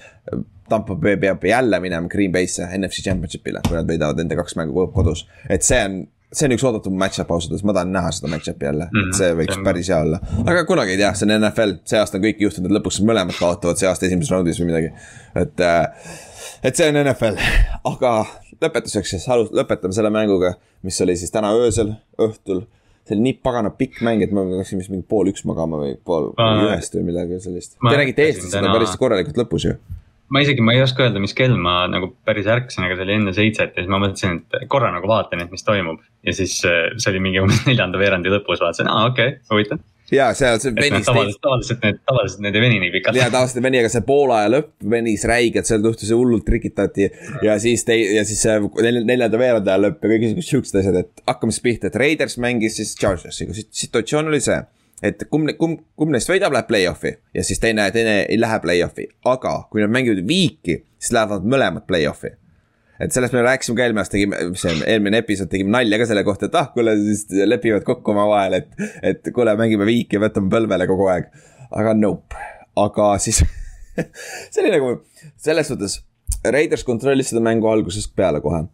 Tampa Bay peab jälle minema Green Bay'sse NFC Championship'ile, kui nad võidavad enda kaks mängu kodus. et see on see on üks oodatum match-up ausalt öeldes, ma tahan näha seda match-up'i jälle mm, -hmm. et see võiks see on... päris hea olla. aga kunagi ei tea, see on NFL, see aasta on kõik juhtunud, lõpuks mõlemad kaotavad see aasta esimeses raundis või midagi. et, äh, et see on NFL, aga lõpetuseks siis alus-, lõpetame selle mänguga, mis oli siis täna öösel, õhtul. see oli nii pagana pikk mäng, et me läksime vist mingi pool üks magama või pool uh, ühest või midagi sellist. Te nägite Eestis seda päris korralikult lõpus ju ma isegi, ma ei oska öelda, mis kell ma nagu päris ärkasin, aga see oli enne seitset ja siis ma mõtlesin, et korra nagu vaatan, et mis toimub. ja siis äh, see oli mingi umbes [LAUGHS] neljanda veerandi lõpus, vaatasin, aa okei okay,, huvitav ja seal see venis. tavaliselt, tavaliselt need, tavaliselt need ei veni nii pikalt. ja tavaliselt ei veni, aga see poole aja lõpp venis räigelt, seal juhtus hullult trikitati. ja siis tei-, ja siis see neljanda veerandi aja lõpp ja kõik siuksed asjad, et hakkame siis pihta, et Raiders mängis siis Chargersiga, situatsioon oli see et kumb, kumb, kumb neist võidab, läheb play-off'i ja siis teine, teine ei lähe play-off'i, aga kui nad mängivad viiki, siis lähevad mõlemad play-off'i. et sellest me rääkisime ka eelmine aasta, tegime, mis see on, eelmine episood tegime nalja ka selle kohta, et ah, kuule, siis lepivad kokku omavahel, et, et kuule, mängime viiki ja võtame põlvele kogu aeg. aga nope, aga siis [LAUGHS] see oli nagu selles suhtes, Raiders kontrollis seda mängu algusest peale kohe uh,.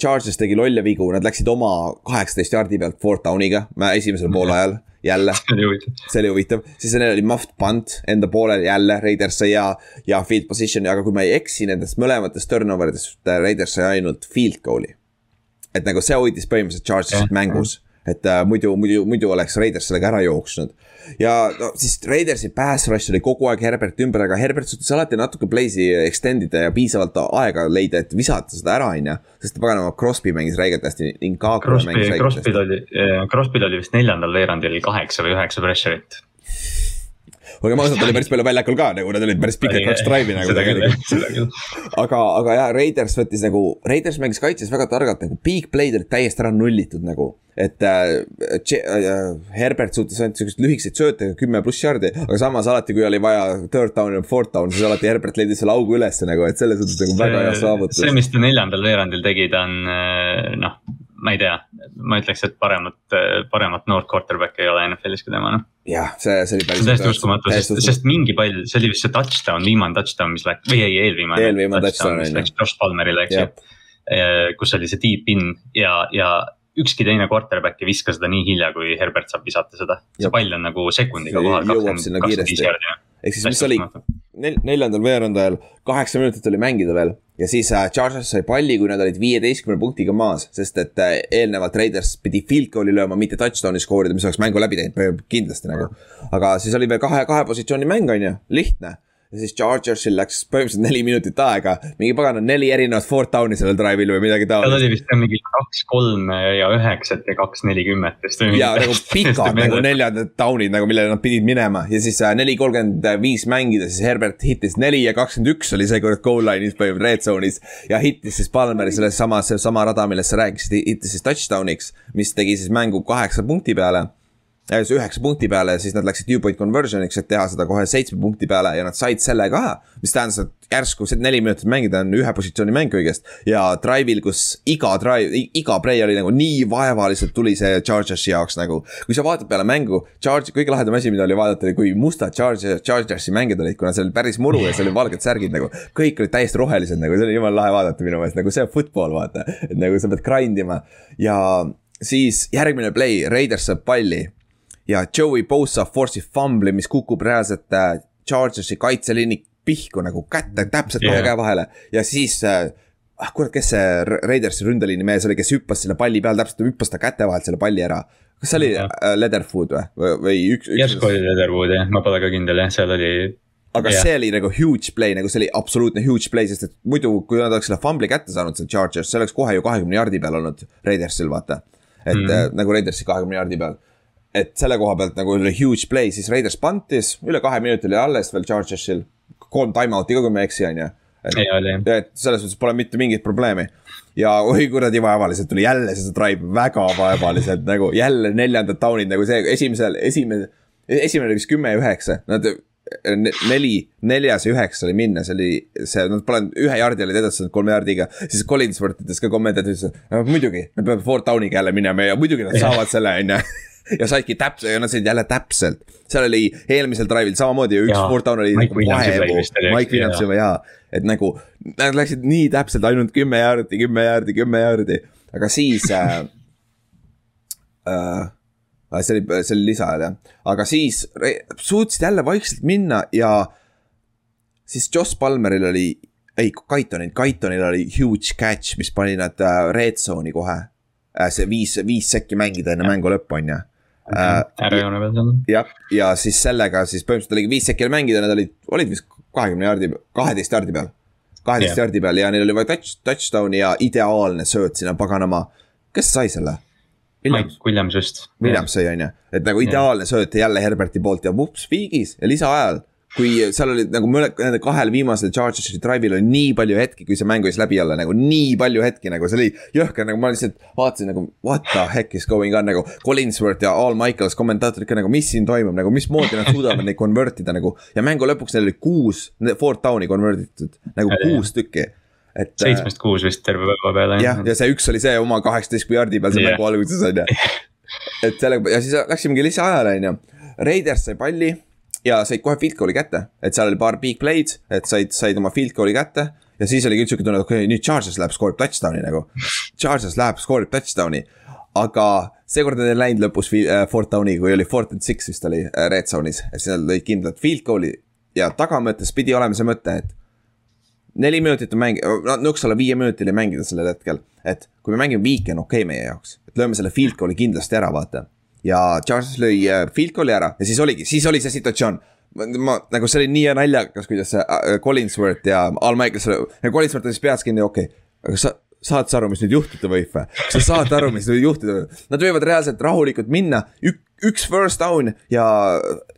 Charges tegi lolle vigu, nad läksid oma kaheksateist jaardi pealt fourth down'iga esimesel poolajal jälle. see [LAUGHS] huvitav. see oli huvitav, siis neil oli muffed punt enda poolel jälle, Raiders sai ja, ja field position'i, aga kui ma ei eksi nendest mõlematest turnover idest, Raiders sai ainult field goal'i. et nagu see hoidis põhimõtteliselt Chargesit mängus et äh, muidu, muidu, muidu oleks Raiders sellega ära jooksnud. Ja no siis Raidersi pass rush oli kogu aeg Herbert ümber, aga Herbert suutis alati natuke play'si extend ida ja piisavalt aega leida, et visata seda ära, on ju. sest paganama Crosby mängis räigelt hästi, Inkaku mängis räigelt hästi. Crosby'l oli, Crosby'l oli vist neljandal veerandil kaheksa või üheksa pressure'it olgem ausad, ta oli päris palju väljakul ka nagu, need olid päris pikad kaks drive'i nagu tegelikult. aga, aga jah, Raiders võttis nagu, Raiders mängis kaitses väga targalt nagu, big play'd olid täiesti ära nullitud nagu. et äh, äh, Herbert suutis ainult siukseid lühikeseid sööte, kümme pluss jardi, aga samas alati, kui oli vaja third down ja fourth down, siis alati Herbert leidis selle augu ülesse nagu, et selles suhtes nagu väga hea saavutus. see, mis ta neljandal veerandil tegi, ta on äh, noh ma ei tea, ma ütleks, et paremat, paremat noort quarterback'i ei ole NFL-is kui tema, noh. Jah, see, see oli päris. täiesti uskumatu, sest, sest mingi pall, see oli vist see touchdown, viimane touchdown, mis läks, või ei, eelviimane. eelviimane touchdown, mis läks Josh Palmerile, eks ju. kus oli see deep in ja, ja ükski teine quarterback ei viska seda nii hilja, kui Herbert saab visata seda. see pall on nagu sekundiga kohal. jõuab sinna kiiresti. ehk siis, mis oli nel, neljandal veerandajal, kaheksa minutit oli mängida veel. Ja siis äh, Chargers sai palli, kui nad olid viieteistkümne punktiga maas, sest et äh, eelnevalt Raiders pidi field goal'i lööma, mitte touchdown'i skoorida, mis oleks mängu läbi teinud, kindlasti nagu. aga siis oli veel kahe, kahe positsiooni mäng, on ju, lihtne ja siis Chargersil läks põhimõtteliselt neli minutit aega. mingi pagana neli erinevat fourth down'i sellel drive'il või midagi taolist. oli vist ka mingi kaks, kolm ja üheksat ja kaks nelikümmet vist. ja nagu [LAUGHS] pikad nagu neljandad down'id nagu, millele nad pidid minema ja siis äh, neli kolmkümmend viis mängida, siis Herbert hitis neli ja kakskümmend üks oli seekord goal line'is põhimõtteliselt red zone'is. ja hitis siis Palmeri selles samas, sama rada, millest sa rääkisid, hitis siis touchdown'iks, mis tegi siis mängu kaheksa punkti peale üheksa punkti peale ja siis nad läksid two-point conversion'iks, et teha seda kohe seitsme punkti peale ja nad said selle ka. mis tähendas, et järsku see neli minutit mängida on ühe positsiooni mäng kõigest. ja drive'il, kus iga drive, iga play oli nagu nii vaevaliselt tuli see Chargersi jaoks nagu. kui sa vaatad peale mängu, Charge, kõige lahedam asi, mida oli vaadata, oli kui mustad Charger, Chargersi mängijad olid, kuna see oli päris muru ja seal oli valged särgid nagu. kõik olid täiesti rohelised nagu, see oli jumala lahe vaadata minu meelest, nagu see on football, vaata. et nagu sa pead grind ima ja siis järgmine play, Raiders saab palli ja Joey Bosa force'ib fumbli, mis kukub reaalselt äh, Chargersi kaitseliini pihku nagu kätte, täpselt kahe Yeah. käe vahele ja siis äh, ah kurat, kes see Ra- Raidersi ründeliini mees oli, kes hüppas selle palli peal, täpselt hüppas ta käte vahelt selle palli ära. kas see oli Jah. äh, Leatherfoot või, või, või üks, järsku oli Leatherwood jah, ma pole ka kindel jah, seal oli. aga jah. see oli nagu huge play, nagu see oli absoluutne huge play, sest et muidu, kui nad oleks selle fumbli kätte saanud, see Chargers, see oleks kohe ju kahekümne jardi peal olnud Raidersil, vaata. et mm. -hmm. äh, nagu Raidersi kahekümne jardi peal. Et selle koha pealt nagu oli huge play, siis Raiders pantis, üle kahe minuti oli alles veel Chargersil. kolm time-out'i ka, kui ma ei eksi, on ju. jah. et selles suhtes pole mitte mingit probleemi. ja oi kuradi vaevaliselt tuli jälle seda drive, väga vaevaliselt nagu jälle neljandad down'id nagu see esimesel, esimene, esimene oli vist kümme ja üheksa, nad neli, neljas ja üheksa oli minna, see oli see, nad pole ühe jardi olid edastanud kolme jardiga. siis Collinsworth ütles ka kommentaatoris, et muidugi, nad peavad fourth down'iga jälle minema ja muidugi nad saavad selle, on ju. [LAUGHS] ja saidki täpselt ja nad said jälle täpselt, seal oli eelmisel drive'il samamoodi üks Jaa, fourth down oli eks, Mike Williamsi või jaa, et nagu nad läksid nii täpselt ainult kümme jaardi, kümme jaardi, kümme jaardi, aga siis äh,. Äh, see oli, see oli lisa ajal jah, aga siis suutsid jälle vaikselt minna ja siis Joss Palmeril oli, ei Kaitonil, Kaitonil oli huge catch, mis pani nad äh, red zone'i kohe äh,. see viis, viis sekki mängida enne mängu lõppu, on ju äh, ärajoone peal seal. jah, ja siis sellega siis põhimõtteliselt oligi viis sekki mängida, nad olid, olid vist kahekümne jaardi, kaheteist jaardi peal. kaheteist Jah. jaardi peal ja neil oli vaja touch, touchdown'i ja ideaalne sööt sinna paganama. kes sai selle? Williams, Williams just. Williams sai on ju, et nagu ideaalne sööt jälle Herberti poolt ja vups, viigis ja lisaajal. kui seal oli nagu mõne, nende kahel viimasel Chargersi drive'il oli nii palju hetki, kui see mäng võis läbi olla, nagu nii palju hetki nagu see oli jõhker, nagu ma lihtsalt vaatasin nagu what the heck is going on nagu. Collinsworth ja All Michaels kommentaatorid ka nagu, mis siin toimub nagu, mismoodi nad suudavad neid convert ida nagu. ja mängu lõpuks neil oli kuus fourth down'i convert itud, nagu kuus tükki. et. seitsmest kuus vist terve päeva peale. jah, ja see üks oli see oma kaheksateist jardi peal see Jah. mängu alguses on ju. et sellega ja siis läksimegi lisaajale on ju. Raiders sai palli ja said kohe field goal'i kätte, et seal oli paar big play'd, et said, said oma field goal'i kätte. ja siis oli küll siuke tunne, et okei okay,, nüüd Chargers läheb skoorib touchdown'i nagu. Chargers läheb skoorib touchdown'i, aga seekord nad ei läinud lõpus äh, fourth down'i, kui oli fourth and six vist oli äh, red zone'is, et siis nad lõid kindlalt field goal'i ja tagamõttes pidi olema see mõte, et neli minutit on mäng, no nõks olla viieminutiline mängida sellel hetkel. et kui me mängime viiki, on okei okay meie jaoks, et lööme selle field goal'i kindlasti ära, vaata. ja Charles lõi äh, field goal'i ära ja siis oligi, siis oli see situatsioon. ma nagu see oli nii naljakas, kuidas see äh, Collinsworth ja Al Michaels, Collinsworth oli siis peas kinni, okei okay,, aga sa saad sa aru, mis nüüd juhtuda võib või? kas sa saad aru, mis nüüd juhtuda võib? Nad võivad reaalselt rahulikult minna, üks first down ja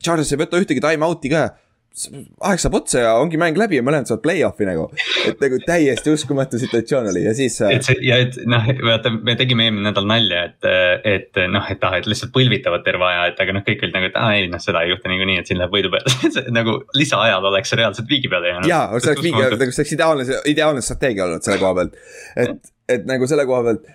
Charles ei võta ühtegi time out'i ka aeg saab otsa ja ongi mäng läbi ja mõlemad saavad play-off'i nagu. et nagu täiesti uskumatu situatsioon oli ja siis. et see ja et noh, vaata, me tegime eelmine nädal nalja, et, et noh, et ah, et lihtsalt põlvitavad terve aja, et aga noh, kõik olid nagu, et aa ei noh, seda ei juhtu niikuinii, et siin läheb võidu peale [LAUGHS] nagu lisaajal oleks reaalselt viigi peale jäänud. jaa, see oleks mingi, nagu see oleks ideaalne, ideaalne strateegia olnud selle koha pealt. et, et nagu selle koha pealt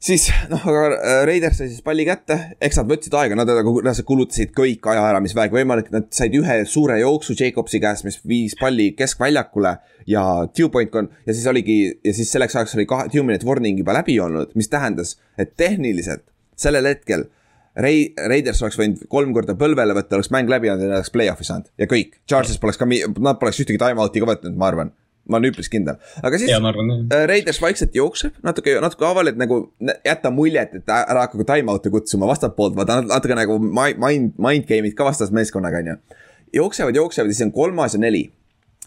siis noh, aga äh, Raiders sai siis palli kätte, eks nad võtsid aega, nad nagu reaalselt kulutasid kõik aja ära, mis vähegi võimalik, nad said ühe suure jooksu Jacobsi käest, mis viis palli keskväljakule ja two point on ja siis oligi ja siis selleks ajaks oli kahe, two minute warning juba läbi olnud, mis tähendas, et tehniliselt sellel hetkel Rai-, Raiders oleks võinud kolm korda põlvele võtta, oleks mäng läbi olnud ja nad oleks play-off'i saanud ja kõik. Charges poleks ka, nad poleks ühtegi time-out'i ka võtnud, ma arvan. Ma olen üpris kindel, aga siis arvan äh, Raiders vaikselt jookseb natuke, natuke haaval, et nagu jätta muljet, et ära hakake time-out'e kutsuma vastapoolt, vaata natuke nagu mi- mind, mind game'id ka vastasmeeskonnaga, on ju. jooksevad, jooksevad ja siis on kolmas ja neli.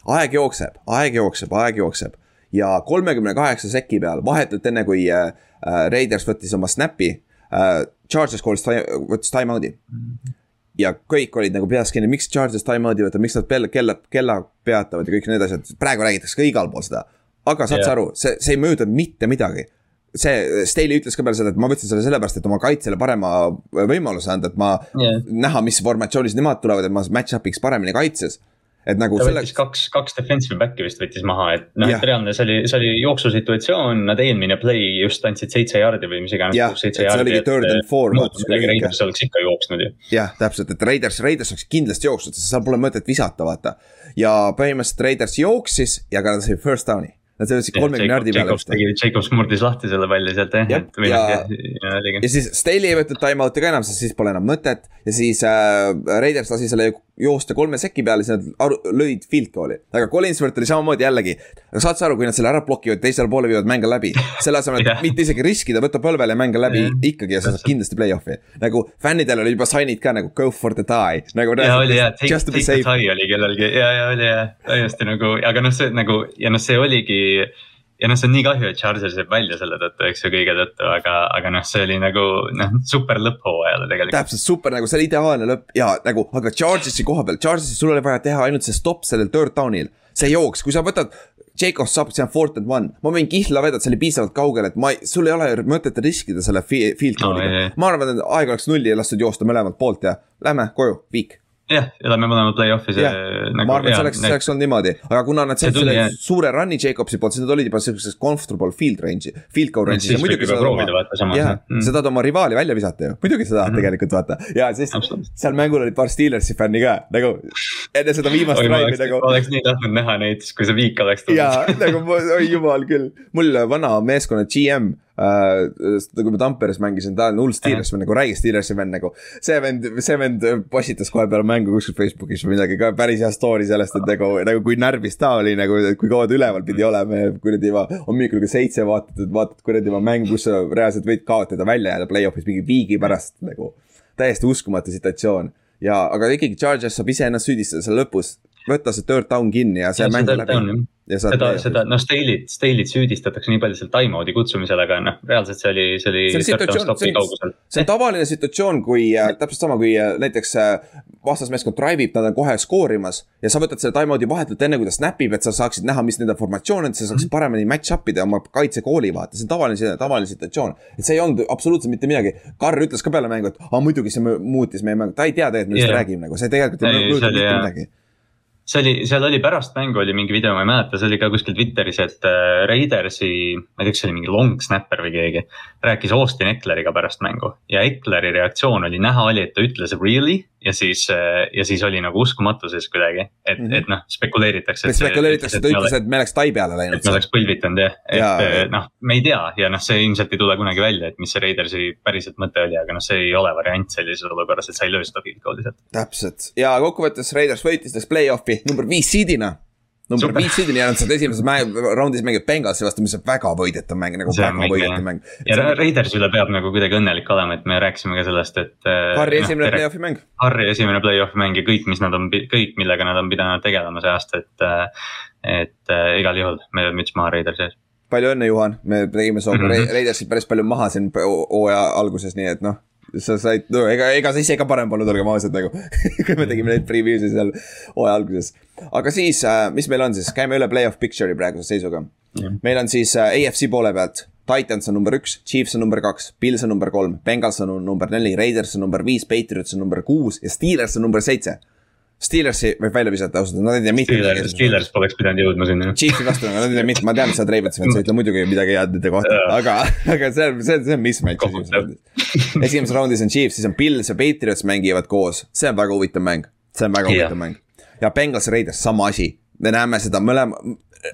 Aeg jookseb, aeg jookseb, aeg jookseb. Ja kolmekümne kaheksa seki peal, vahetult enne kui äh, äh Raiders võttis oma snap'i äh,. Charges koolis, võttis time out'i ja kõik olid nagu peas kinni, miks Charges time out'i võtab, miks nad kella, kella, kella peatavad ja kõik need asjad, praegu räägitakse ka igal pool seda. aga saad sa yeah. aru, see, see ei mõjutanud mitte midagi see, Staley ütles ka peale seda, et ma võtsin selle sellepärast, et oma kaitsele parema võimaluse anda, et ma yeah. näha, mis formatsioonis nemad tulevad, et ma match-up'iks paremini kaitses et nagu ta selleks... kaks, kaks defensive back'i vist võttis maha, et noh, et reaalne, see oli, see oli jooksusituatsioon, nad eelmine play just andsid seitse jaardi või mis iganes. jah, et see oligi third and four. midagi Raiders oleks ikka jooksnud ju. jah, täpselt, et Raiders, Raiders oleks kindlasti jooksnud, sest seal pole mõtet visata, vaata. ja põhimõtteliselt Raiders jooksis ja ka sai first down'i Nad sõitsid kolmekümne jardi peale vist. Jacobs murdis lahti selle palli sealt jah, ja, ja, ja, ja siis Staley ei võtnud time out'i ka enam, sest siis pole enam mõtet. ja siis äh, Raiders lasi selle joosta kolme seki peale, siis nad aru, lõid field goal'i. aga Collinsworth oli samamoodi jällegi. aga saad sa aru, kui nad selle ära blokivad, teisele poole viivad mänge läbi. selle asemel, et [LAUGHS] yeah. mitte isegi riskida, võtta põlvele ja mänge läbi yeah. ikkagi ja sa saad kindlasti play-off'i. nagu fännidel oli juba sign'id ka nagu go for the tie. nagu. ja oli ja, take, take the tie oli kellelgi ja, ja oli ja, täiesti nagu, aga noh, see nagu ja noh, see oligi ja noh, see on nii kahju, et Chargers jääb välja selle tõttu, eks ju, kõige tõttu, aga, aga noh, see oli nagu noh, super lõpp hooajale tegelikult. täpselt super nagu see oli ideaalne lõpp ja nagu, aga Chargersi koha peal, Chargersi sul oli vaja teha ainult see stopp sellel third down'il. see jooks, kui sa võtad, Jacobs saab, see on fourth and one, ma võin kihla vedada, see oli piisavalt kaugel, et ma sul ei ole mõtet riskida selle field goal'iga no,. ma arvan, et aeg oleks nulli ja lastud joosta mõlemalt poolt ja lähme koju, viik jah, ja lähme mõlemad play-off'i see nagu,. ma arvan, et see oleks, see oleks olnud niimoodi, aga kuna nad said selle suure run'i Jacobsi poolt, siis nad olid juba sihukeses comfortable field range'i, field goal range'is ja muidugi sa tahad oma. jah, mm. sa tahad oma rivaali välja visata ju, muidugi sa tahad mm -hmm. tegelikult vaata. ja siis seal mängul olid paar Steelersi fänni ka nagu enne seda viimast drive'i nagu. ma oleks nii tahtnud näha neid, kui see viik oleks tulnud. jaa, nagu oi jumal küll, mul vana meeskonna GM äh,. kui ma Tamperes mängisin, ta on hull Steelers vend nagu räige Steelersi vend nagu. see vend, see vend postitas kohe peale mängu kuskil Facebookis või midagi ka päris hea story sellest, et nagu, nagu kui närvis ta oli nagu, kui kaua ta üleval pidi olema ja kuradi ma hommikul kell seitse vaatad, vaatad kuradi ma mängu, kus sa reaalselt võid kaotada välja jääda play-off'is mingi viigi pärast nagu. täiesti uskumatu situatsioon ja, aga ikkagi Chargers saab iseennast süüdistada seal lõpus, võtta see third down kinni ja see ja mäng läbi seda, seda noh, Stale'it, Stale'it süüdistatakse nii palju seal time-out'i kutsumisel, aga noh, reaalselt see oli, see oli. see on, see on tavaline situatsioon, kui äh, täpselt sama, kui äh, näiteks äh, vastasmeeskond drive ib, nad on kohe skoorimas. ja sa võtad selle time-out'i vahetult enne, kui ta snap ib, et sa saaksid näha, mis nende formatsioon on, et sa saaksid mhm. paremini match up ida oma kaitsekooli vaata, see on tavaline, tavaline situatsioon. et see ei olnud absoluutselt mitte midagi. Karr ütles ka peale mängu, et aa muidugi see muutis meie mängu, ta ei tea tegelikult, millest yeah. räägime nagu, see tegelikult ei mõjuta mitte midagi see oli, seal oli pärast mängu oli mingi video, ma ei mäleta, see oli ka kuskil Twitteris, et äh, Raidersi, ma ei tea, kas see oli mingi long snapper või keegi. rääkis Austin Ekleriga pärast mängu ja Ekleri reaktsioon oli, näha oli, et ta ütles really ja siis, äh, ja siis oli nagu uskumatuses kuidagi, et mm, -hmm. et noh, spekuleeritakse. spekuleeritakse, ta ütles, et me oleks tai peale läinud. et me oleks põlvitanud jah, et äh, noh, me ei tea ja noh, see ilmselt ei tule kunagi välja, et mis see Raidersi päriselt mõte oli, aga noh, see ei ole variant sellises olukorras, et sa ei löö seda field goal'i sealt. täpselt ja kokkuvõttes Raiders võitis sellest play-off'i number viis seed'ina number viis seed'ini ja nad said esimeses mäng, raundis mängivad Bengalsi vastu, mis on väga võidetav mäng, nagu see väga võidetav mäng. ja see... Raiders üle peab nagu kuidagi õnnelik olema, et me rääkisime ka sellest, et. Äh, Harri no, esimene play-off'i mäng. Harri esimene play-off'i mäng ja kõik, mis nad on, kõik, millega nad on pidanud tegelema see aasta, et. Äh, et äh, igal juhul me müts maha Raidersi ees. palju õnne, Juhan, me tegime sinuga mm -hmm. Raidersit päris palju maha siin hooaja alguses, nii et noh sa said, no ega, ega sa ise ka parem polnud, olgem ausad nagu [LAUGHS] kui me tegime neid preview'e seal hooaja alguses. aga siis, äh, mis meil on siis, käime üle play-off picture'i praeguse seisuga. Meil on siis äh, AFC poole pealt, Titans on number üks, Chiefs on number kaks, Pils on number kolm, Bengals on number neli, Raiders on number viis, Patriots on number kuus ja Steelers on number seitse Steelersi võib välja visata ausalt, nad ei tea mitte midagi. Steelers poleks pidanud jõudma sinna. Chief'i vastu, nad ei tea mitte, ma tean, et sa oled Ravens, sa ütled muidugi midagi head nende kohta, aga, aga see on, see on, see on mismatch esimeses raundis. esimeses raundis on Chiefs, siis on Pils ja Patriots mängivad koos, see on väga huvitav mäng, see on väga yeah. huvitav mäng. ja Bengals ja Raiders, sama asi, me näeme seda mõlema,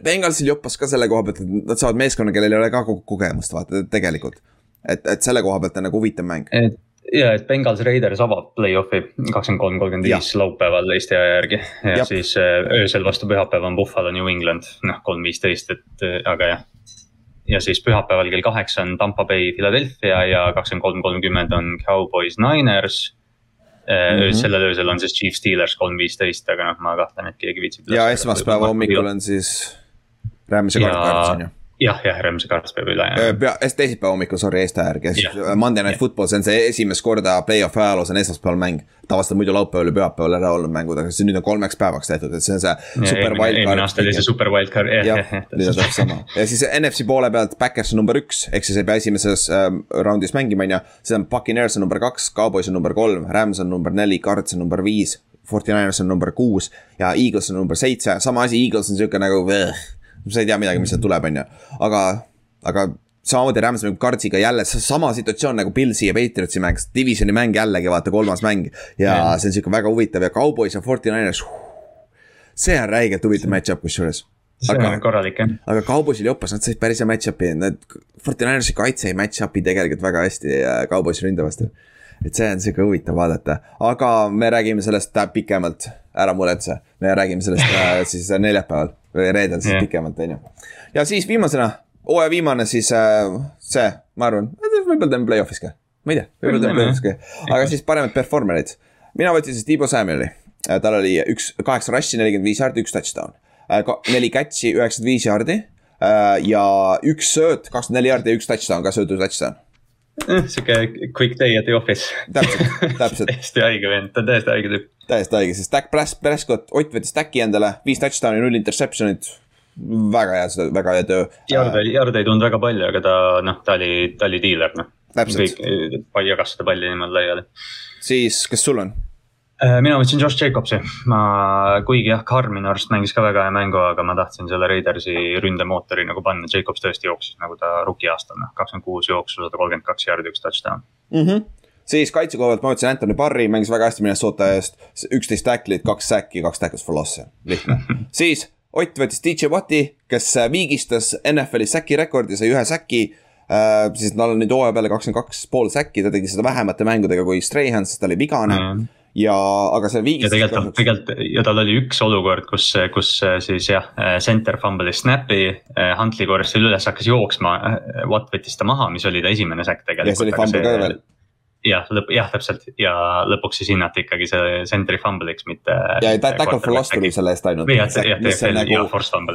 Bengalsil joppas ka selle koha pealt, et nad saavad meeskonna, kellel ei ole ka kogemust, vaata tegelikult. et, et selle koha pealt on nagu huvitav mäng. et ja, et Bengals Raiders avab play-off'i kakskümmend kolm, kolmkümmend viis laupäeval Eesti aja järgi. ja Jab. siis äh, öösel vastu pühapäeva on Buffalo New England, noh kolm viisteist, et äh, aga jah. ja siis pühapäeval kell kaheksa on Tampa Bay Philadelphia ja kakskümmend kolm, kolmkümmend on Cowboys Niners. mm. -hmm. sellel öösel on siis Chief Steelers kolm viisteist, aga noh, ma kahtlen, et keegi viitsib. ja esmaspäeva hommikul on siis Rams ja Cardinals on ju jah, jah, Rams Cards peab üle jääma. pea, teisipäeva hommikul, sorry, Eesti järgi, Monday Night Football, see on see esimest korda play-off'i ajaloos on esmaspäeval mäng. tavaliselt on muidu laupäeval ja pühapäeval ära olnud mängud, aga see nüüd on kolmeks päevaks tehtud, et see on see ja, super wildcard. eelmine aasta oli see super wildcard, jah, jah, jah. nüüd on täpselt sama ja siis NFC poole pealt Backers on number üks, ehk siis ei pea esimeses äh, raundis mängima, on ju. siis on Puccaneers on number kaks, Cowboys on number kolm, Rams on number neli, Cards on number viis. Forty Niners on number kuus ja Eagles on number seitse, sama asi, Eagles on sihuke nagu sa ei tea midagi, mis sealt tuleb, on ju, aga aga samamoodi Rams mängib Cardsiga jälle sama situatsioon nagu Pilsi ja Patriotsi mäng, divisioni mäng jällegi vaata kolmas mäng. ja mm. see on sihuke väga huvitav ja Cowboys ja Forty Niners. see on räigelt huvitav match-up kusjuures. aga, aga Cowboysil jopas, nad said päris hea match-up'i, need Forty Ninersi kaitse ei match-up'i tegelikult väga hästi Cowboysi ründe vastu. et see on sihuke huvitav vaadata, aga me räägime sellest pikemalt, ära muretse, me räägime sellest äh, [LAUGHS] siis neljapäeval või reedel siis yeah. pikemalt, on ju. ja siis viimasena hooaja viimane siis äh, see, ma arvan, võib-olla teeme play-off'is ka. ma ei tea, võib-olla teeme play-off'is ka, aga siis paremad performer'id. mina võtsin siis Tiibo Samueli, äh, tal oli üks, kaheksa rush'i, nelikümmend viis jaardi, üks touchdown. Äh, neli catch'i, üheksakümmend viis jaardi ja üks sööt, kakskümmend neli jaardi ja üks touchdown, ka söödu touchdown sihuke quick day at the office. täpselt, täpselt [LAUGHS] täiesti haige vend, ta on täiesti haige tüüp. Täiesti haige, sest Dak Prescott, Ott võttis Daki endale, viis touchdown'i, null interception'it väga hea, seda, väga hea töö. Jarde, Jarde ei tulnud väga palju, aga ta noh, ta oli, ta oli diiler noh. kõik, jagas seda palli niimoodi laiali. siis, kes sul on? Äh, mina võtsin Josh Jacobsi, ma, kuigi jah, Carr minu arust mängis ka väga hea mängu, aga ma tahtsin selle Raidersi ründemootori nagu panna, Jacobs tõesti jooksis nagu ta rookie aastal, noh, kakskümmend kuus jooksu, sada kolmkümmend kaks jaardi, üks touchdown mm. -hmm siis kaitse koha pealt ma võtsin Anthony Barry, mängis väga hästi Minnesota eest, üksteist tacklit, kaks säkki, kaks tackles for loss'i, lihtne [LAUGHS] siis Ott võttis DJ Watti, kes äh, viigistas NFL-i säki rekordi, sai ühe säki äh,. siis tal on nüüd hooaja peale kakskümmend kaks pool säkki, ta tegi seda vähemate mängudega kui Strahan, sest ta oli vigane mm. ja, aga see viigistas. ja tegelikult, tegelikult ja tal oli üks olukord, kus, kus äh, siis jah, center fumble'is snap'i, Huntley korjas selle üles, hakkas jooksma. Watt võttis ta maha, mis oli ta esimene säkk tegelikult. ja see oli fumble ka veel jah, lõpp, jah, täpselt ja lõpuks siis hinnati ikkagi see center'i fumble'iks, mitte. ja tackle for loss tuli selle eest ainult. ja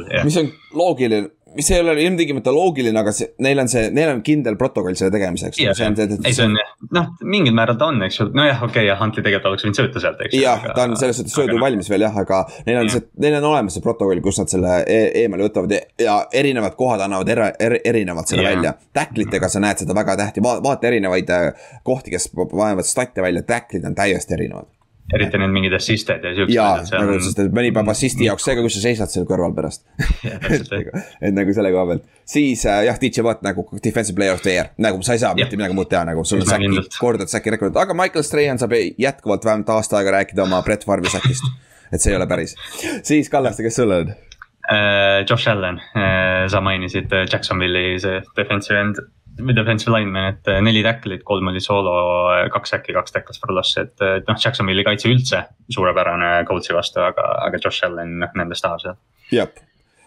jah. mis on loogiline mis ei ole ilmtingimata loogiline, aga see, neil on see, neil on kindel protokoll selle tegemiseks. ei, see on jah, noh, mingil määral ta on, eks ju, nojah, okei okay,, jah, Huntley tegelikult oleks võinud sööta sealt, eks ju. jah, ta on selles suhtes söödu valmis veel jah, aga neil on ja. see, neil on olemas see protokoll, kus nad selle e eemale võtavad ja, ja erinevad kohad annavad era, er, erinevalt selle ja. välja. Tacklitega sa näed seda väga tähti Va, vaata erinevaid äh, kohti, kes panevad stat'e välja, tacklid on täiesti erinevad eriti need mingid assist'id ja siuksed. jaa, nagu sest et mõni paneb assisti jaoks see ka, kus sa seisad seal kõrval pärast. [LAUGHS] Et, et nagu selle koha pealt, siis äh, jah, DJ Watt nagu defensive player of the year, nagu sa ei saa mitte midagi muud teha, nagu sul on säki, kordad säki rekordit, aga Michael Strahan saab jätkuvalt vähemalt aasta aega rääkida oma Brett Farmi säkist. et see ei ole päris, siis Kallaste, kes sul on? Äh, Josh Allan, äh, sa mainisid Jacksonville'i see defensive end defensive lineman, et äh, neli tackle'it, kolm oli soolo, kaks äkki, kaks tackles for loss, et, et noh, Jacksonville'i kaitse üldse suurepärane Coltsi vastu, aga, aga Josh Allan noh, nendest tahab seal. jah,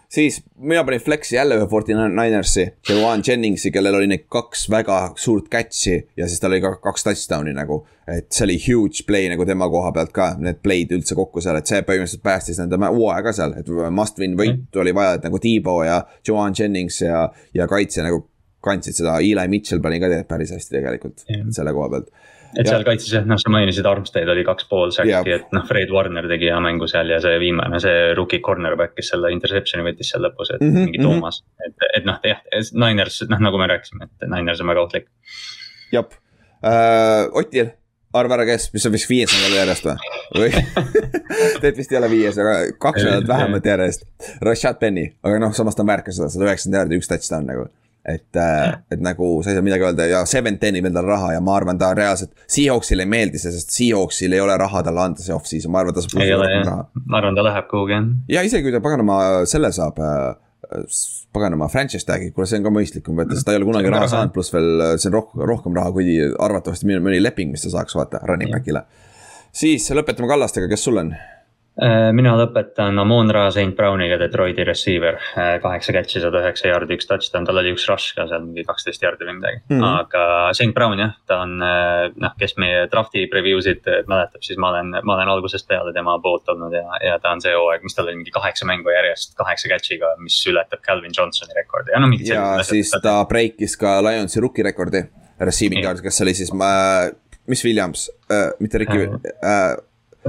siis mina panin flex'i jälle ühe Forty Ninersi, Juan Jenningsi, kellel oli neid kaks väga suurt catch'i ja siis tal oli ka kaks touchdown'i nagu. et see oli huge play nagu tema koha pealt ka, need play'd üldse kokku seal, et see põhimõtteliselt päästis nende hooaja ka seal, et must win võit mm. oli vaja, et nagu T-Bow ja Juan Jennings ja, ja kaitse nagu kandsid seda, Eli Mitchell pani ka päris hästi tegelikult yeah. selle koha pealt. et ja. seal kaitses jah, noh, sa mainisid Armstead oli kaks pool säkki, et noh, Fred Warner tegi hea mängu seal ja see viimane, see rookie cornerback, kes selle interception'i võttis seal lõpus, et mm -hmm, mingi mhm. Toomas mm. -hmm. et, et noh, jah, Niners, noh nagu me rääkisime, et Niners on väga ohtlik. jah uh,, Otil arva ära, kes, mis on vist viies nädal järjest või? või [LAUGHS] Tead vist ei ole viies, aga kaks nädalat vähemalt järjest. Rashad Penny, aga noh, samas ta märkas seda, sada üheksakümmend jaardi, üks touchdown nagu et, äh, et nagu sa ei saa midagi öelda ja Seven teenib endale raha ja ma arvan, ta reaalselt, Seahawksile ei meeldi see, sest Seahawksil ei ole raha talle anda see off-season, ma arvan, ta saab. ei ole jah, ma arvan, ta läheb kuhugi jah. ja isegi kui ta paganama selle saab äh, paganama franchise tag'i, kuule, see on ka mõistlikum, et ta ei ole kunagi raha saanud, pluss veel see on rohkem, rohkem raha, kui arvatavasti mõni leping, mis ta saaks vaata running back'ile. siis lõpetame Kallastega, kes sul on? Äh, mina lõpetan Amon Ra St Browniga, Detroiti receiver, äh, kaheksa catch'i, sada üheksa jaardi, üks touchdown, tal oli üks rush ka seal mingi kaksteist jaardi või midagi. Mm. -hmm. aga St Brown jah, ta on äh, noh, kes meie draft'i preview sid mäletab, siis ma olen, ma olen algusest peale tema poolt olnud ja, ja ta on see hooaeg, mis tal oli mingi kaheksa mängu järjest, kaheksa catch'iga, mis ületab Calvin Johnsoni rekordi. Ja no mingid. ja siis ta breikis ka Lionsi rookie rekordi, receiving yard, kes oli siis äh,, mis Williams? Äh,, mitte Ricky äh,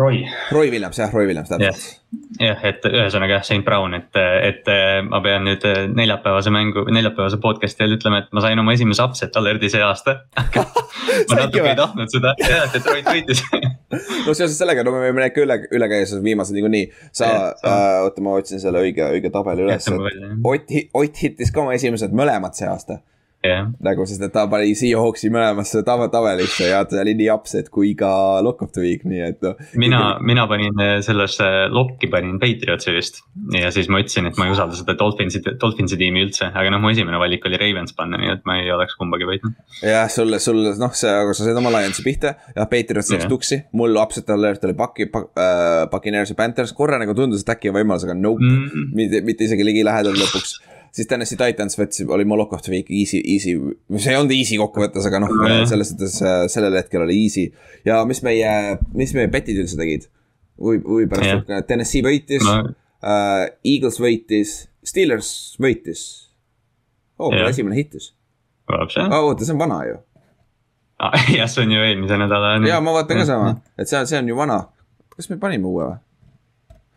Roy. Roy Williams jah, Roy Williams täpselt. jah, et ühesõnaga jah, St Brown, et, et ma pean nüüd neljapäevase mängu, neljapäevase podcast'i ajal ütlema, et ma sain oma esimese upset alert'i see aasta [LAUGHS] ma natuke ei tahtnud seda, jah, Detroit võitis [LAUGHS] no seoses sellega, no me võime need ka üle, üle käia, sest viimased niikuinii. sa, äh, oota, ma otsin selle õige, õige tabeli üles. Ott, Ott hittis ka oma esimesed mõlemad see aasta yeah.. nagu, sest et ta pani Seahawksi mõlemasse tava, tabelisse ja ta oli nii upset kui ka lock of the week, nii et noh. mina, mina panin eh, sellesse lokki panin Patriotsi vist. ja siis ma ütlesin, et ma ei usalda seda Dolphinsi, Dolphinsi tiimi üldse, aga noh, mu esimene valik oli Ravens panna, nii et ma ei oleks kumbagi võitnud. jah, sulle, sulle noh, see, aga sa said oma Lionsi pihta ja Patriots läks yeah. tuksi. mul upset alert oli Paki, äh, Buccaneers ja Panthers, korra nagu tundus, et äkki on võimalus, aga nope mm, -hmm. mitte, mitte isegi ligilähedal lõpuks siis Tennessee Titans võttis, oli Molokov the week easy, easy, see ei olnud easy kokkuvõttes, aga noh, selles suhtes äh, sellel hetkel oli easy. ja mis meie, mis meie betid üldse tegid? huvi, huvi pärast, et Tennessee võitis no., uh, Eagles võitis, Steelers võitis. oo oh,, esimene hittis. Oh, oota, see on vana ju ah,. [LAUGHS] jah, see on ju eelmise nädala. ja ma vaatan ka sama, et see, see on ju vana. kas me panime uue või?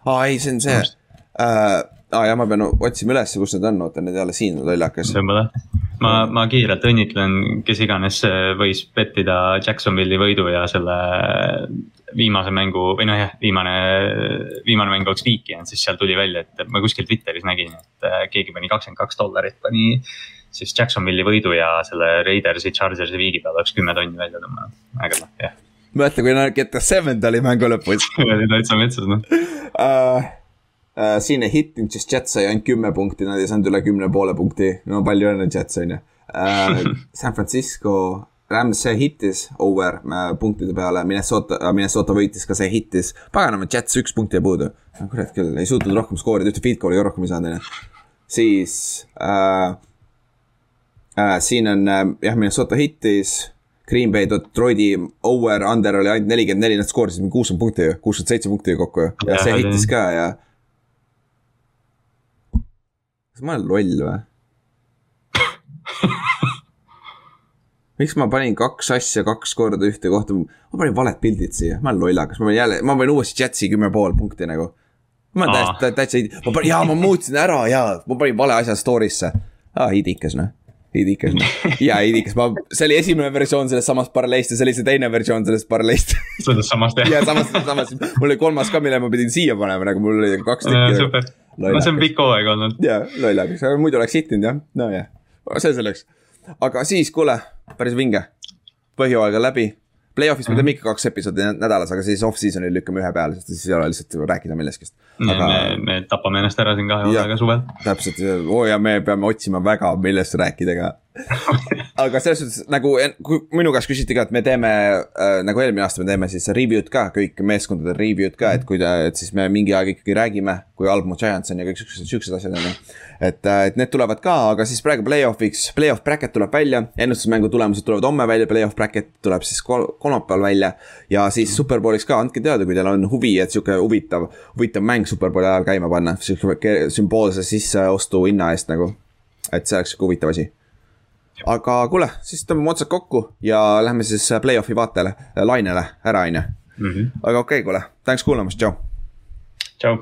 aa ei, see on see uh, aa ah, jah, ma pean otsima ülesse, kus need on, oota need jälle siin lollakas. ma, ma kiirelt õnnitlen, kes iganes võis pettida Jacksonville'i võidu ja selle viimase mängu või noh, jah, viimane, viimane mäng oleks viiki jäänud, siis seal tuli välja, et ma kuskil Twitteris nägin, et äh, keegi pani kakskümmend kaks dollarit, pani siis Jacksonville'i võidu ja selle Raidersi, Chargersi viigi peale oleks kümme tonni välja tõmmanud, aga noh, jah. mõtle, kui nad Get the Seventh oli mängu lõpus [LAUGHS] oli täitsa metsas noh uh äh,. siin ei hittinud, siis Jets sai ainult kümme punkti, nad ei saanud üle kümne poole punkti, no palju õnne, Jets on ju äh,. [LAUGHS] San Francisco Rams, see hittis over äh, punktide peale, Minnesota äh,, Minnesota võitis ka see hittis. paganama, Jets üks punkt jäi puudu. kurat küll, ei suutnud rohkem skoorida, ühte feed goal'i ka rohkem ei saanud, on ju. siis äh, äh, siin on äh, jah, Minnesota hittis. Green Bay, Detroiti over, under oli ainult nelikümmend neli, nad skoorisid mingi kuuskümmend punkti ju, kuuskümmend seitse punkti kokku ju. ja see hittis ka ja kas ma olen loll või? Miks ma panin kaks asja kaks korda ühte kohta, ma panin valed pildid siia, ma olen lollakas, ma panin jälle, ma panin uuesti Jetsi kümme pool punkti nagu. ma olen täiesti, täitsa, ma panin, jaa, ma muutsin ära ja ma panin vale asja story'sse. aa, idikas noh, idikas noh, jaa, idikas, ma, see oli esimene versioon sellest samast paralleelist ja see oli see teine versioon sellest paralleelist. sellest samast jah? jaa, samast, samast, mul oli kolmas ka, mille ma pidin siia panema, nagu mul oli kaks tükki no see on pikk hooaeg olnud. jaa, lollakas, aga muidu oleks hittinud jah, nojah, see selleks. aga siis, kuule, päris vinge. põhjooaeg on läbi. Play-off'is me teeme ikka kaks episoodi nädalas, aga siis off-season'il lükkame ühe peale, sest siis ei ole lihtsalt rääkida millestki. aga. me, me tapame ennast ära siin kahe hooaega suvel. täpselt, oo ja me peame otsima väga, millest rääkida ka aga selles suhtes nagu, kui minu käest küsiti ka, et me teeme äh, nagu eelmine aasta me teeme siis review'd ka, kõik meeskondade review'd ka, et kui ta, et siis me mingi aeg ikkagi räägime, kui halb mu Giants on ja kõik siuksed, siuksed asjad on ju. et, äh, et need tulevad ka, aga siis praegu play-off'iks, play-off bracket tuleb välja, ennustusmängu tulemused tulevad homme välja, play-off bracket tuleb siis kol kolmapäeval välja. ja siis superbowliks ka, andke teada, kui teil on huvi, et sihuke huvitav, huvitav mäng superbowli ajal käima panna, sihuke sümboolse sisseostu hinna eest nagu. et see oleks sihuke huvitav asi aga kuule, siis tõmbame otsad kokku ja lähme siis play-off'i vaatele, lainele ära, on ju. Mhm. aga okei okay,, kuule, tänks kuulamast, tšau. tšau.